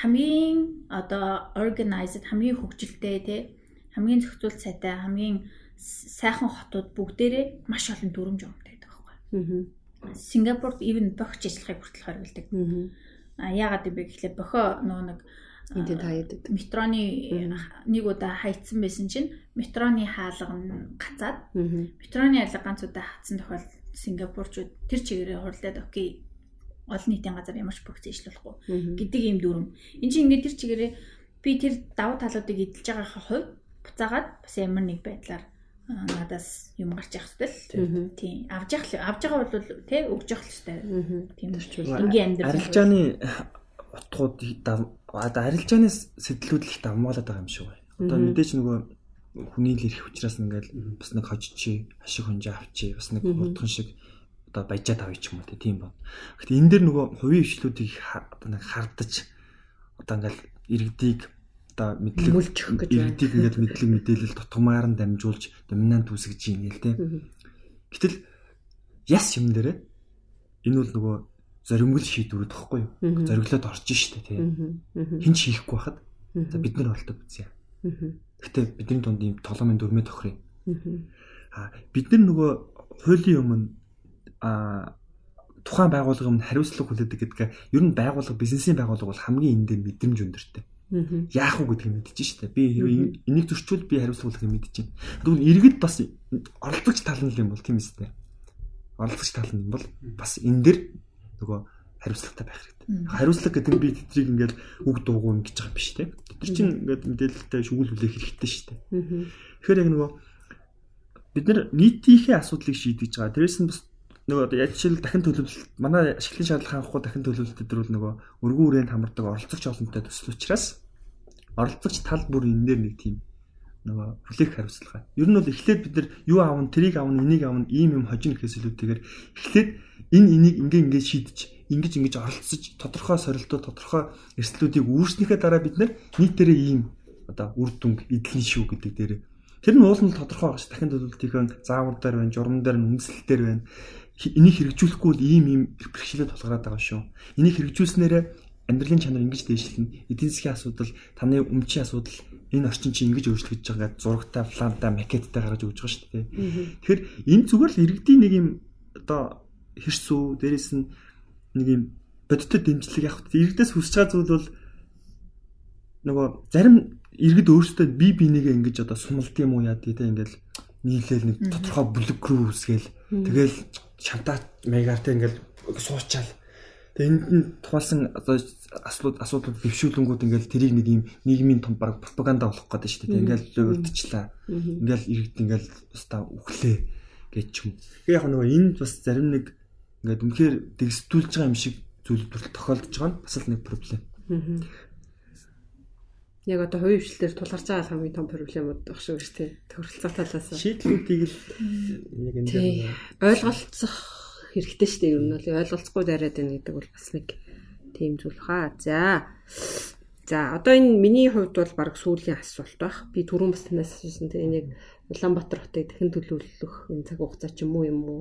хамгийн одоо organized хамгийн хөгжилтэй тий хамгийн зохицуулт сайтай хамгийн сайхан хотууд бүгдээрээ маш олон дүрмж өгдөг байдаг байхгүй. Сингапурт even бохиж ажиллахыг хүртэл хориглдог. Аа. Яагаад гэвэл гэхлээр бохоо нөгөө нэг Энд таяад метроны нэг удаа хайцсан байсан чинь метроны хаалга нь гацаад метроны хаалга ганц удаа хатсан тохиол Сингапурчууд тэр чигээрээ хурлаад окей олон нийтийн газар ямар ч бүгд зэжлүүлэхгүй гэдэг ийм дүрм. Энд чинь ингээд тэр чигээрээ би тэр давуу талуудыг эдэлж байгаахан хувь буцаагаад бас ямар нэг байдлаар надаас юм гарч явах хэвэл тийм авж явах авж байгаа бол тий өгж явах хэвээр тийм төрчүүл ингийн амьдрал. Арилжааны утгууд одоо арилжааны сэтлүүд л давмгаалаад байгаа юм шиг байна. Одоо мэдээч нөгөө хүний л ирэх учраас ингээл бас нэг хожичи ашиг хонжоо авчи бас нэг хурдхан шиг одоо баяжаад авъя ч юм уу тийм байна. Гэхдээ энэ дээр нөгөө хувийн өвчлүүдийг одоо нэг хардаж одоо ингээл иргэдийг одоо мэдлэг иргэдийг ингээд мэдлэг мэдээлэл тутамаар нь дамжуулж доминант үүсгэж юм гээл тийм. Гэтэл яс юм дээрээ энэ бол нөгөө зоримгол шийдвэрүүд тахгүй юу? Зориглоод орж штэ тийм. Хин ч хийхгүй байхад за бид нар болдог үзье. Гэтэ бидний дунд ийм толомын дөрмөө тохирё. Аа бид нар нөгөө хуулийн өмнө а тухайн байгууллага өмнө хариуцлага хүлээдэг гэдэг ер нь байгууллага бизнесийн байгууллага бол хамгийн эндээ мэдрэмж өндөртэй. Яах вэ гэдгийг мэдчихэж штэ. Би хэрвээ энийг зөрчүүл би хариуцлага хүлээх мэдчихэв. Тэгвэл иргэд бас оролцогч тал нь юм бол тийм үстэй. Оролцогч тал нь бол бас энэ дэр нөгөө хариуцлагатай байх хэрэгтэй. Хариуцлага гэдэг нь би тэдрийг ингээд үг дуугүй ингэж байгаа юм биш те. Тэд чинь ингээд мэдээлэлтэй шүүл хүлээх хэрэгтэй шүү дээ. Тэгэхээр яг нөгөө бид нар нийтийнхээ асуудлыг шийдэж байгаа. Тэрээс нь бас нөгөө яг жишээл дахин төлөвлөлт манай ашиглалын шаардлага хангахгүй дахин төлөвлөлт дээр бол нөгөө өргөн үрээнд хамардаг оролцогч олонтой төсөл учраас оролцогч тал бүр энэ дээр нэг тийм нөгөө хүлээх хариуцлага. Ер нь бол эхлээд бид нар юу аавн, тэрийг аавн, энийг аавн ийм юм хожино гэхээс илүүтэйгээр эхлээд энэ энийг ингээ ингээ шийдэж, ингэж ингэж оролцож, тодорхой сорилтууд, тодорхой эрсдлүүдийг үүснэхээ дараа бид нар нийтээрээ ийм одоо үр дүнг эдлэн шүү гэдэг дээр Тэр нь уул нь тодорхой байгаа ш. Дахин төлөвлөлтийн заавар дээр байна, журам дээр, үндэслэл дээр байна энийг хэрэгжүүлэхгүй бол ийм ийм бэрхшээлээ тулгараад байгаа шүү. Энийг хэрэгжүүлснээрээ амьдралын чанар ингэж дээшлэнэ. Эдийн засгийн асуудал, таны өмчийн асуудал энэ орчин чинь ингэж өөрчлөгдөж байгаа зурагтай, плантай, макеттай гаргаж өгч байгаа шүү дээ. Тэгэхээр энэ зүгээр л иргэдийн нэг юм одоо хэрсүү, дээрэс нь нэг юм бодиттой дэмжлэг явах. Иргэдээс хүсэж байгаа зүйл бол нөгөө зарим иргэд өөрсдөө бие бинийгээ ингэж одоо сумалт юм уу яа гэдэг ингээл нийлээл нэг тодорхой бүлэг рүү үсгээл тэгэл шантаа мегартай ингээл суучаал. Энд нь тухайлсан одоо асуудал асуудал дэвшүүлэнгүүд ингээл тэрийг нэг юм нийгмийн том баг пропаганда болох гэдэг шүү дээ. Ингээл урдчлаа. Ингээл иргэд ингээл баста үхлээ гэж юм. Тэгээ яг нөгөө энд бас зарим нэг ингээд үнэхээр дэгсдүүлж байгаа юм шиг зүйлбэр тохиолдож байгаа нь бас л нэг проблем. Яг одоо хувийн хвшлэлээр тулгарч байгаа хамгийн том проблемууд баг шүү дээ. Тохиролцоо талаас. Шийдлүүдийг л яг энэ дээр ойлголцох хэрэгтэй шүү дээ. Ер нь бол ойлголцохгүй дараад байна гэдэг бол бас нэг тийм зүйл хаа. За. За одоо энэ миний хувьд бол баг сүүлийн асуулт байх. Би түрүүн бас танаас асуусан тийм яг Улаанбаатар хотыг дахин төлөвлөх энэ цаг хугацаа ч юм уу юм уу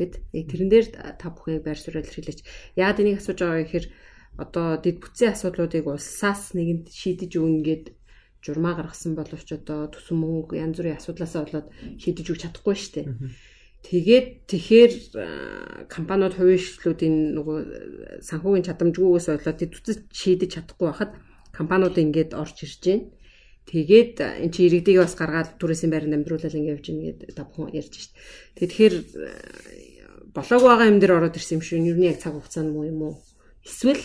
гэд. Тэрэн дээр та бүхэн байр суурь илэрхийлж. Яагаад энийг асууж байгаа гэхээр одоо дэд бүтцийн асуудлуудыг улсаас нэгэнд шийдэж өгнгээд журмаа гаргасан боловч одоо төсөн мөнгө янз бүрийн асуудлаасаа болоод шийдэж өгч чадахгүй шүү дээ. Тэгээд тэгэхээр компаниуд хувийн шилжлүүдийн нөгөө санхүүгийн чадамжгүйгээс болоод бүтцэд шийдэж чадахгүй байхад компаниуд ингээд орж ирж байна. Тэгээд эн чи иргэдийг бас гаргаад түрээсийн байранд амьдруулаад ингээд явж байна гэдэг бүхэн ярьж шít. Тэгэхээр болоог байгаа юм дээр ороод ирсэн юм шиг юу нэг цаг хугацаа нь муу юм уу? Эсвэл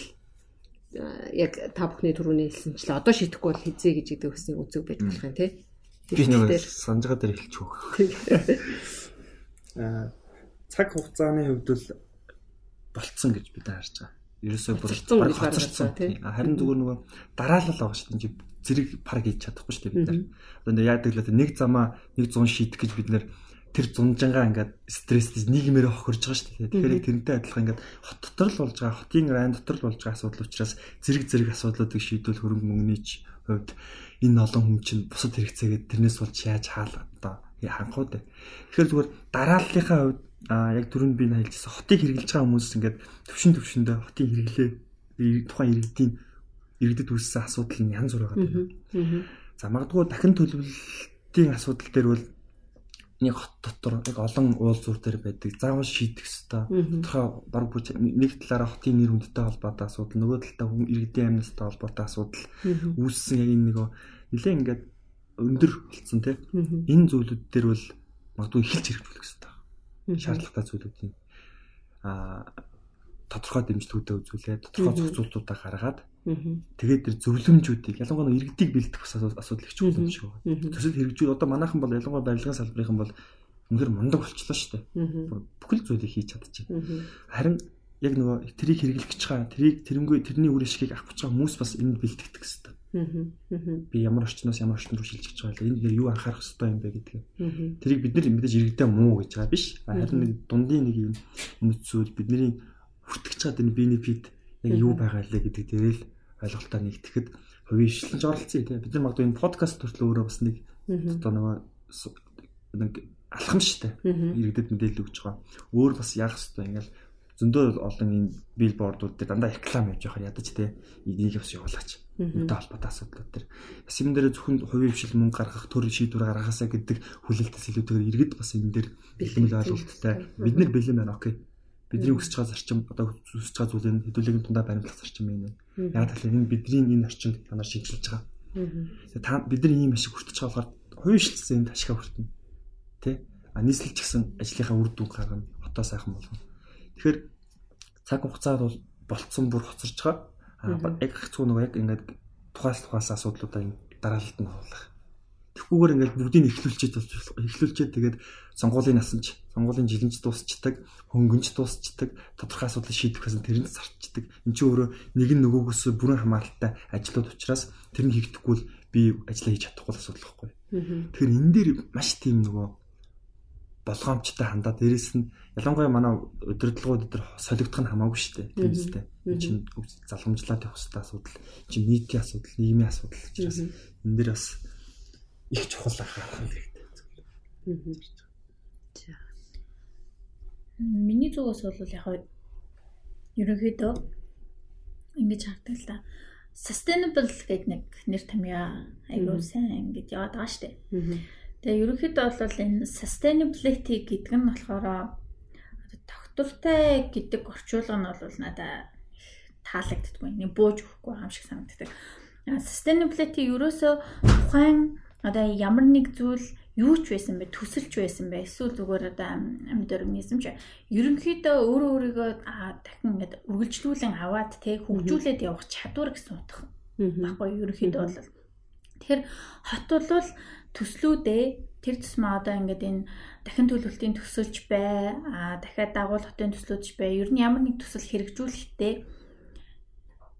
яг та бүхний түрүүний хэлсэнчлээ одоо шидэхгүй бол хизээ гэж гэдэг өсний үзэг байж болох юм тий. Би нэг санджгаа дээр хэлчих цаг хугацааны хувьд бол болцсон гэж бид харж байгаа. Ерөөсөө бүр хоцорсон тий. Харин зүгээр нөгөө дараалал байгаа шүү дээ. зэрэг пар хийж чадахгүй шүү дээ бид нар. Одоо яадаг л нэг замаа нэг 100 шийдэх гэж бид нар тэр зунжангаа ингээд стресстэй нийгмээр хохирж байгаа шүү дээ. Тэгэхээр тэрнтэй адилхан ингээд хот дотор л болж байгаа, хотын райн дотор л болж байгаа асуудал учраас зэрэг зэрэг асуудлуудыг шийдвэл хөрөнгө мөнгөний хувьд энэ олон хүн чинь бусад хэрэгцээгээд тэрнээс болж яаж хаал одоо ханх уу дээ. Тэгэхээр зүгээр дарааллынхаа хувьд а яг түрүүнд би хэлжсэн хотыг хэрэгжилж байгаа хүмүүс ингээд төвшин төвшөндөө хотын хэрэглээ тухайн иргэдийн иргэдэд үүссэн асуудал нь янз бүр байгаа. За магадгүй дахин төлөвлөлтийн асуудал дээр бол нэг хот дотор яг олон уул зур төр байдаг. Заавал шийдэх ёстой. Тодорхой баг бүч нэг талаараа хотын нэр хүндтэй холбоотой асуудал, нөгөө талдаа хүн иргэдийн амьнастай холбоотой асуудал үүссэн яг энэ нөгөө нэлээ ингээд өндөр болцсон тий. Энэ зүйлүүд дээр бол магадгүй эхэлж хэрэгжүүлэх ёстой. Шаардлагатай зүйлүүдийн аа тодорхой дэмжлэгүүдээ үзүүлээд тодорхой зохицуултуудаа гаргаад тэгээд тэр зөвлөмжүүдийг ялангуяа иргэдийг бэлдэх асуудал их чухал юм шиг байна. Төсөл хэрэгжүүл одоо манайхан бол ялангуяа барилгын салбарын бол үнэхээр мундаг болчлоо шүү дээ. Бүхэл зүйлийг хийж чадчихэв. Харин яг нөгөө тэрийг хэрэглэх гэж байгаа тэрийг тэрнгүй тэрний үр ашгийг авах гэж байгаа хүмүүс бас энд бэлтгэдэг хэрэгтэй. Би ямар орчноос ямар орчин руу шилжиж байгаа вэ? Энд нэр юу анхаарах хэрэгтэй юм бэ гэдгийг. Тэрийг бид нар мэдээж иргэдээ муу гэж байгаа биш. Харин нэг дундын нэг юм мэдсүүл бидний хүртгэж чад энэ бенефит яг юу байгаа лээ гэдэг дээрээ л ойлголтоо нэгтгэхэд хувийн ишленж оролцсон тийм бид нар магадгүй энэ подкаст төрөл өөрөө бас нэг одоо нөгөө нэг алхам штэ иргэдэд мэдээлэл өгч байгаа. Өөр бас яах хэвээр ингээл зөндөө олон энэ билбордууд дээр дандаа реклам явж байхаар ядаж те энийг бас явуулаач. Үүнтэй холбоотой асуудлууд төр. Бас юм дээр зөвхөн хувийн хвшил мөнгө гаргах төр шийдвэр гаргахаасаа гэдэг хүлээлтээс илүүтэйгээр иргэд бас энэ дээр бэлтгэл ойлголттой. Бид нар бэлэн байна окей бидний өсөж байгаа зарчим одоо өсөж байгаа зүйлийн хэдүүлгийн тундаа баримтлах зарчим юм. Яг талаа энэ бидний энэ орчинд танаар шийдэлж байгаа. Та бид нар ийм ашиг хүртэж байгаа болохоор хувийн шилжсэн энэ ашигаа хүртэнэ. Тэ? А нийслэл ч гэсэн ажлынхаа үр дүн гаргана, хотоо сайхан болгоно. Тэгэхээр цаг хугацаад бол болцсон бүр хоцорж байгаа. Яг хэцүү нэг яг ингээд тухаас тухаас асуудлуудаа дараалалд нь оруулах Тэгхгүйгээр ингээд бүгдийг эхлүүлчихэд болж эхлүүлчихэд тэгээд сонгуулийн насанч, сонгуулийн жилэнч дуусчдаг, хөнгөнч дуусчдаг, тодорхой асуудлыг шийдэхээс тэрэнд зарчдаг. Энд чинь өөрөө нэг нь нөгөөгөөс бүрэн хамааралтай ажлууд учраас тэр нь хийгдэхгүй л би ажиллаа хийж чадахгүй асуудал байхгүй. Тэгэхээр энэ дээр маш тийм нөгөө болгоомжтой хандаа дээрэс нь ялангуяа манай удирдлагууд дээр солигдох нь хамаагүй шүү дээ. Тийм үстэй. Энэ чинь залгамжлаад явах хэрэгтэй асуудал, чинь нийтийн асуудал, нийгмийн асуудал учраас энэ дээр бас их чухал анхаарах хэрэгтэй. За. Миний зүгээс бол яг ерөнхийдөө ингэж хардаг л да. Sustainable гэдэг нэг нэр томьёо айгуу сайн ингэж яваад байгаа шүү дээ. Тэгээ ерөнхийдөө бол энэ sustainability гэдэг нь болохоор тогтвортой гэдэг орчуулга нь бол надад таалагддаггүй. Нэг бууж өгөхгүй юм шиг санагддаг. Sustainability ерөөсөө тухайн одоо ямар нэг зүйл юу ч байсан бэ төсөлж байсан бэ эсвэл зүгээр одоо амьд организм ч ерөнхийдөө өөрөө өөрийгөө дахин ингээд үргэлжлүүлэн аваад те хөгжүүлээд явах чадвар гэсэн утга баггүй ерөнхийдөө бол тэгэхээр хот бол төслүүдээ тэр тусмаа одоо ингээд энэ дахин төлөвлөлтийн төсөлж бай а дахиад дагуул хотын төслөдж бай ер нь ямар нэг төсөл хэрэгжүүлэхдээ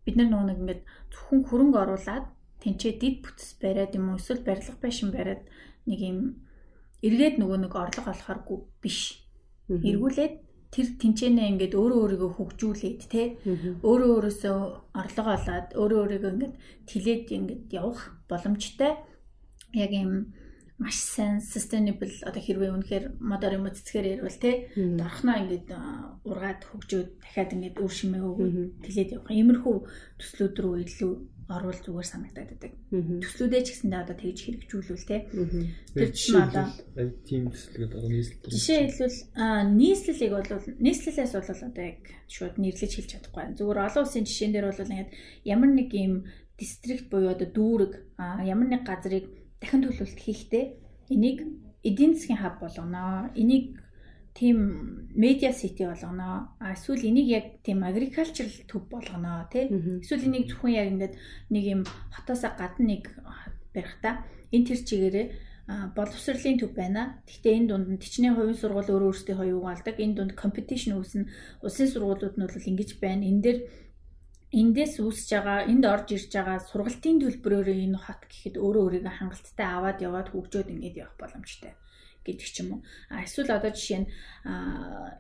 бид нар нөгөө нэг ингээд зөвхөн хөрөнгө оруулаад тэнцээ дид бүтц бариад юм уу эсвэл барилга байшин бариад нэг юм эргээд нөгөө нэг орлого олохооргүй биш. Эргүүлээд тэр тэнцэнэ ингээд өөрөө өөрийгөө хөгжүүлээд те өөрөө өөрөөсөө орлого олоод өөрөө өөрийгөө ингээд тэлээд ингээд явах боломжтой. Яг юм маш сайн sustainable одоо хэрвээ үнэхээр модор юм цэцгээр ярил те дорхноо ингээд ургаад хөгжөөд дахиад ингээд өөр шимээ өгөөд тэлээд явах. Иймэрхүү төслүүд рүү илүү орвол зүгээр санагдаад байдаг. Төслүүдээ ч гэсэндээ одоо тэгж хэрэгжүүлвэл те. Тэр чинь одоо тийм төслгээд одоо нийслэл. Жишээ хэлбэл нийслэлийг бол нийслэлээс бол одоо яг шууд нэрлэж хэлж чадахгүй. Зүгээр олон улсын жишээн дээр бол ингээд ямар нэг юм дистрикт буюу одоо дүүрэг ямар нэг газрыг дахин төлөвлөлт хийхдээ энийг эдийн засгийн хаб болгоно. Энийг тийм медиа сити болгоно. А эсвэл энийг яг тийм agricultural төв болгоно тий. Эсвэл энийг зөвхөн яг ингээд нэг юм хотоосоо гадна нэг барих та. Энэ төр чигээрээ боловсролын төв байна. Гэхдээ энэ дунд нь тичнээн хувийн сургууль өөрөө өөрсдийн хоёуг алдаг. Энэ дунд competition үүснэ. Улсын сургуулиуд нь бол ингэж байна. Энэ дээр эндээс үүсэж байгаа, энд орж ирж байгаа сургалтын төлбөрөөр энэ хот гэхэд өөрөө өөрийгөө хангалттай аваад яваад хөгжөөд ингэж явах боломжтой гэдэг ч юм уу. А эсвэл одоо жишээ нь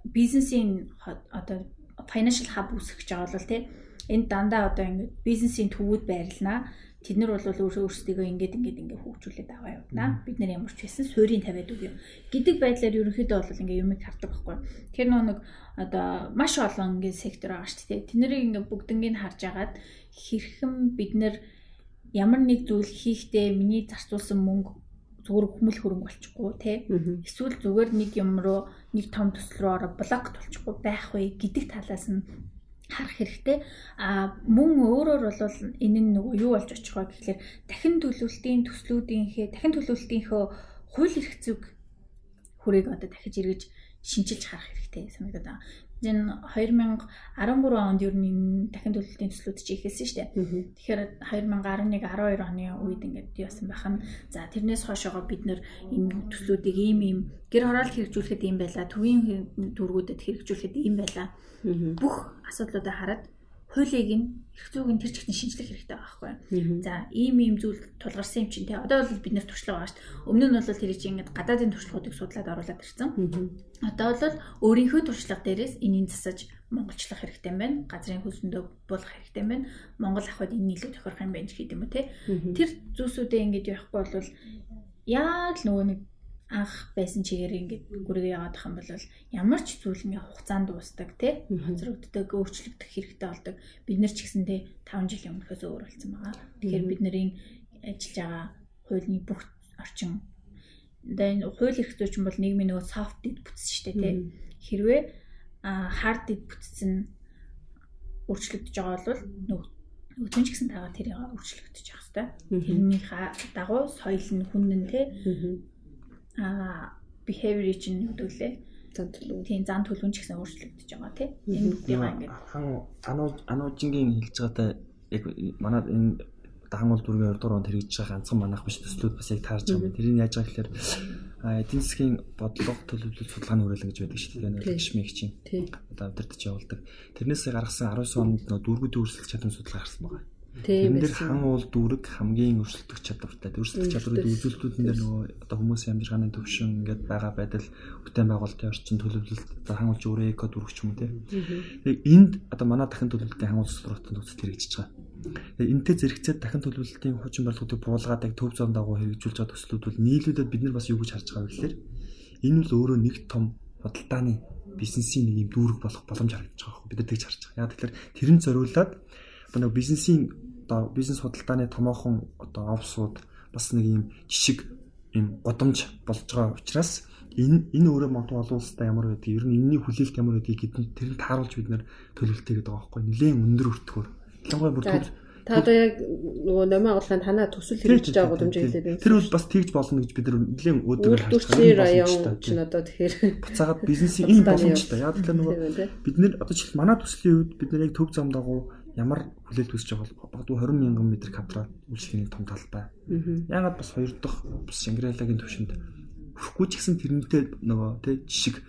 бизнесийн одоо financial hub үүсгэж байгаа бол тий энд дандаа одоо ингэ бизнесийн төвүүд байрлнаа Тэд нар бол өөрсдийгөө ингээд ингээд ингээд хөгжүүлээд аваа явна. Бид нар ямар ч байсан суурийг тавиад үгүй. Гэдэг байдлаар ерөнхийдөө бол ингээд юмыг хардаг байхгүй. Тэр нэг одоо маш олон ингээд сектор байгаа шүү дээ. Тэднийг ингээд бүгднийг харж агаад хэрхэн бид нар ямар нэг зүйл хийхдээ миний зарцуулсан мөнгө зүгээр хүмүл хөрөнгө болчихгүй тий. Эсвэл зүгээр нэг юм руу нэг том төсөл рүү ороо блок толчихгүй байх вэ гэдэг талаас нь харах хэрэгтэй. А мөн өөрөөр бол энэ нь нөгөө юу болж очих вэ гэхэлэр дахин төлөвлөлтийн төслүүдийнхээ дахин төлөвлөлтийнхөө хууль эрх зүйг хүрээг одоо дахиж эргэж шинжилж харах хэрэгтэй санагдаад байна. Энэ 2013 онд ер нь дахин төлөвлөлтийн төслүүд чи ихэлсэн шүү дээ. Тэгэхээр 2011 12 оны үед ингээд яасан байх нь за тэрнээс хойшоогоо бид нэр энэ төслүүдийг ийм ийм гэр хороол хэрэгжүүлэхэд ийм байла, төвийн дүүргүүдэд хэрэгжүүлэхэд ийм байла. Бүх асуудлуудаа хараад хуулийг нь эрх зүйг нь тэр чигтэн шинжлэх хэрэгтэй байгаа байхгүй. За ийм ийм зүйл тулгарсан юм чинь те. Одоо бол бид нэр туршлага байгаа шүү дээ. Өмнө нь бол тэр чинь ингээд гадаадын туршлагуудыг судлаад оруулаад ирсэн. Одоо бол өөрийнхөө туршлага дээрээс энийг засаж монголчлах хэрэгтэй юм байна. Газрын хөлсөндөө болох хэрэгтэй юм байна. Монгол ахуйд энэ илүү тохирох юм байна гэдэг юм уу те. Тэр зүйлсүүдээ ингээд явахгүй бол яг л нөгөө нэг анх байсан чигээр ингээд гүргээ яваад ах юм бол ямар ч зүйл ингээ хугацаанд дуустдаг тий хоцрогддог өөрчлөгдөх хэрэгтэй болдог. Бид нар ч гэсэндээ 5 жилийн өмнөхөөс өөр болсон байгаа. Тэгэхээр бид нарын ажиллаж байгаа хуулийн бүх орчин. Энэ хууль эрх зүйч бол нийгмийн нөгөө soft did бүтсэн шүү дээ тий хэрвээ hard did бүтсэн өөрчлөгдөж байгаа бол нөгөө өтөн ч гэсэн тагаа тэрийг өөрчлөгдөж явах хэрэгтэй. Тэрний дагуу соёл нь хүн нь те аа behavior чинь хөдөлөө зан төлөв. Тийм зан төлөв ч гэсэн өөрчлөгдөж байгаа тийм. Энэ үгтэйгаа ингээд хан ануу ануужингийн хэлж байгаатай яг манай энэ дагангуул дүргийн 2 дугаар онд хэрэгжиж байгаа ганцхан манайх биш төслүүд бас яг таарч байгаа юм. Тэрийг яаж байгаа гэхээр эдийн засгийн бодлого төлөвлөлт судалгааны хүрээлэн гэж байдаг шүү дээ. Гişмиг чинь. Одоо өдөртөж явуулдаг. Тэрнээс гаргасан 19 онд нөө дүүргүүд өөрчлөлт чадвар судалгаа гарсан байгаа. Тийм дээр хан уул дүүрэг хамгийн өрсөлдөх чадвартай. Өрсөлдөх чадварыг үзүүлэлтүүдэн дээр нөгөө одоо хүмүүсийн амжиргааны төвшин ингээд байгаа байдал бүтээн байгуулалтын орчин төлөвлөлт одоо хан уулж өөрөө эко дүүрэг ч юм тийм. Тэгээ энд одоо манай дахин төлөвлөлтийн хан уулз структурын төгсөл хэрэгжиж байгаа. Тэгээ энтэй зэрэгцээд дахин төлөвлөлтийн хүчин барилгуудыг буулгаад яг төв зам дагуу хэрэгжүүлж байгаа төслүүд бол нийлүүлээд бид нар бас юу гэж харж байгаа вэ гэхээр энэ бол өөрөө нэг том худалдааны бизнесийн нэг юм дүүрэг болох боломж харагдаж байгаа хэрэг бид нар тэгж харж байгаа. Яг тэгэхээр тэрэн зориулаад одоо нэг бизнесийн одоо бизнес худалдааны томоохон одоо офсууд бас нэг юм жишг юм годомж болж байгаа учраас энэ энэ өөрөө магадгүй олон улстай ямар байдгийг ер нь энэний хүлээлт ямар байдгийг гэдэн тэр нь тааруулж бид нэр төлөвлөлтэй гэдэг байгаа байхгүй нэлээд өндөр өртгөр. Ялангуяа бүр төв Та одоо яг нөгөө номын агуулганд танаа төсөл хэрэгжиж байгаа гудамж хэлээд байна. Тэр бол бас тэгж болно гэж бид нэлээд өөдрөөр харж байгаа. район ч одоо тэгэхээр буцаагаад бизнесийн энэ боломжтой. Яг л нөгөө бид нар одоо жишээл манай төслийн үед бид нар яг төв зам дагуу ямар хүлээлт үүсэж байгаа бол багадгүй 20 мянган метр квадрат үйлчлэгийн том талбай. Ягаад бас хоёр дахь бас Шангрилагийн төвшөнд хүрэхгүй ч гэсэн тэрнтэй нөгөө тий жишг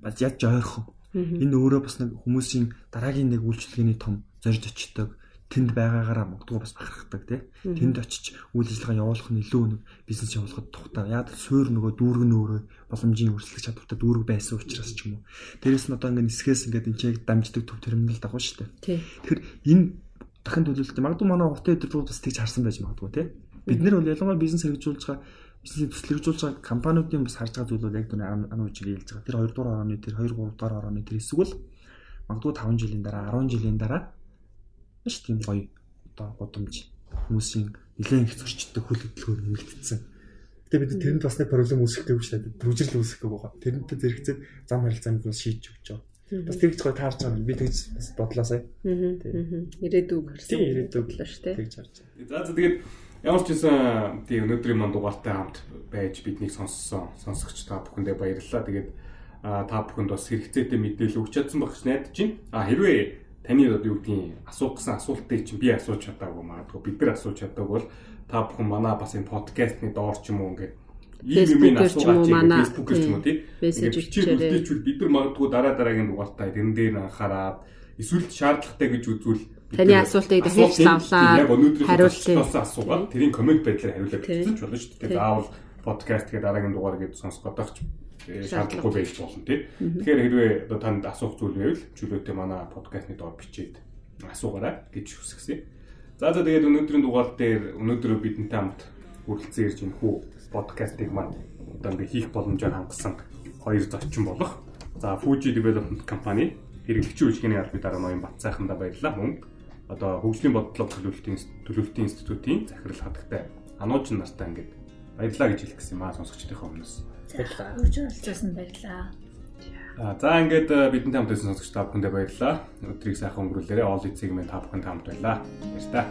бас яаж ойрхон. Энэ өөрөө бас нэг хүмүүсийн дараагийн нэг үйлчлэгээний том зорж очдог тэнд байгаагаараа магадгүй бас бахархдаг тий. Тэнд очиж үйл ажиллагаа явуулах нь илүү нэг бизнес явуулахад тухтай. Яг суур нөгөө дүүрэг нь өөрөө боломжийн өрсөлдөх чадвартай дүүрэг байсан учраас ч юм уу. Дээрээс нь одоо ингээд нисгээс ингээд энэ чиг дамждаг төв терминал дагуу шүү дээ. Тэгэхээр энэ дахин төлөвлөлт магадгүй манай уртын өдрүүд бас тэгж харсан байж магадгүй тий. Бид нар бол ялангуяа бизнес хэрэгжүүлж байгаа бизнесийг төсөл хэрэгжүүлж байгаа компаниудын бас харж байгаа зүйл бол яг түн ан үжиг хэлж байгаа. Тэр 2 дугаар орооны тэр 2 3 дугаар орооны тэр эсвэл магадгүй 5 жилийн дараа 10 жилийн дараа маш тийм гоё одоо гудамж хүмүүсийн нэлээд их зөрчилдөг хөл хөдөлгөөр нэмэгдсэн. Гэтэ бид тэрэнд бас нэг проблем үүсгэх гээгүй шүү дээ. Төвжирэл үүсгэх гээгүй байгаа. Тэрнтэй зэрэгцээд зам харилцаанд бас шийдэж өгч байгаа. Бас тэгж гоё таарч байгаа. Би тэгж бодлоо сая. Аа. Ирээдүг харсан. Ирээдүг бодлоо шүү дээ. Тэгж харж байгаа. За за тэгээд ямар ч байсан тийм өнөөдрийн манд дугаартай хамт байж биднийг сонссон сонсогч та бүхэндээ баярлалаа. Тэгээд та бүхэнд бас хэрэгцээтэй мэдээлэл өгч чадсан байх гэж найдаж байна. А хэрвээ таны одоо юу гэдгийг асуух гэсэн асуултыг чинь би асууж чадаагүй магадгүй. Бид нар асууж чадаагүй бол та бүхэн манай бас энэ подкастны доор ч юм уу ингээд ийм юм асуугаад чинь фэйсбүүкээр ч юм уу тийм мессеж бичиж бид нар магадгүй дараа дараагийн дугаартаа тэрэн дээр анхаарад эсвэл шаардлагатай гэж үзвэл Таны асуултыг дахиж лавлаа. Хариулсан асуугаад тэрийн комент байдлаар хариулаад бичсэн ч болно шүү дээ. Заавал подкаст гэдэг дараагийн дугаар гэдэг сонсох годох ч шаардлагагүй байж болно тий. Тэгэхээр хэрвээ одоо танд асуух зүйл байвал чөлөөтэй манай подкастны доор бичээд асуугаарай гэж хүсгэсэн. За за тэгээд өнөөдрийн дугаар дээр өнөөдөр бидэнтэй хамт хүрэлцэн ирж энэ хүү подкастыг маань одоо ингээ хийх боломжоор хангасан хоёр зочин болох. За Fuji Development компани хэрэглэгчийн үйлчлэгээний албаны дараа ноён Бат сайхандаа баярлалаа. Мөн одоо хөгжлийн бодлого төлөвлөлтийн төлөвлөлтийн институтийн захирал хадагтай анууч нартай ингээд баярлалаа гэж хэлэх гэсэн юм аа сонсогчдийнхээ өмнөөс. Баярлалаа. Үрж оролцсон баярлалаа. А за ингээд бидэнтэй хамт байсан сонсогч та бүхэндээ баярлалаа. Өдрийг сайхан өнгөрүүлээрэ. All эцэг минь та бүхэнд хамт байлаа. Баярлалаа.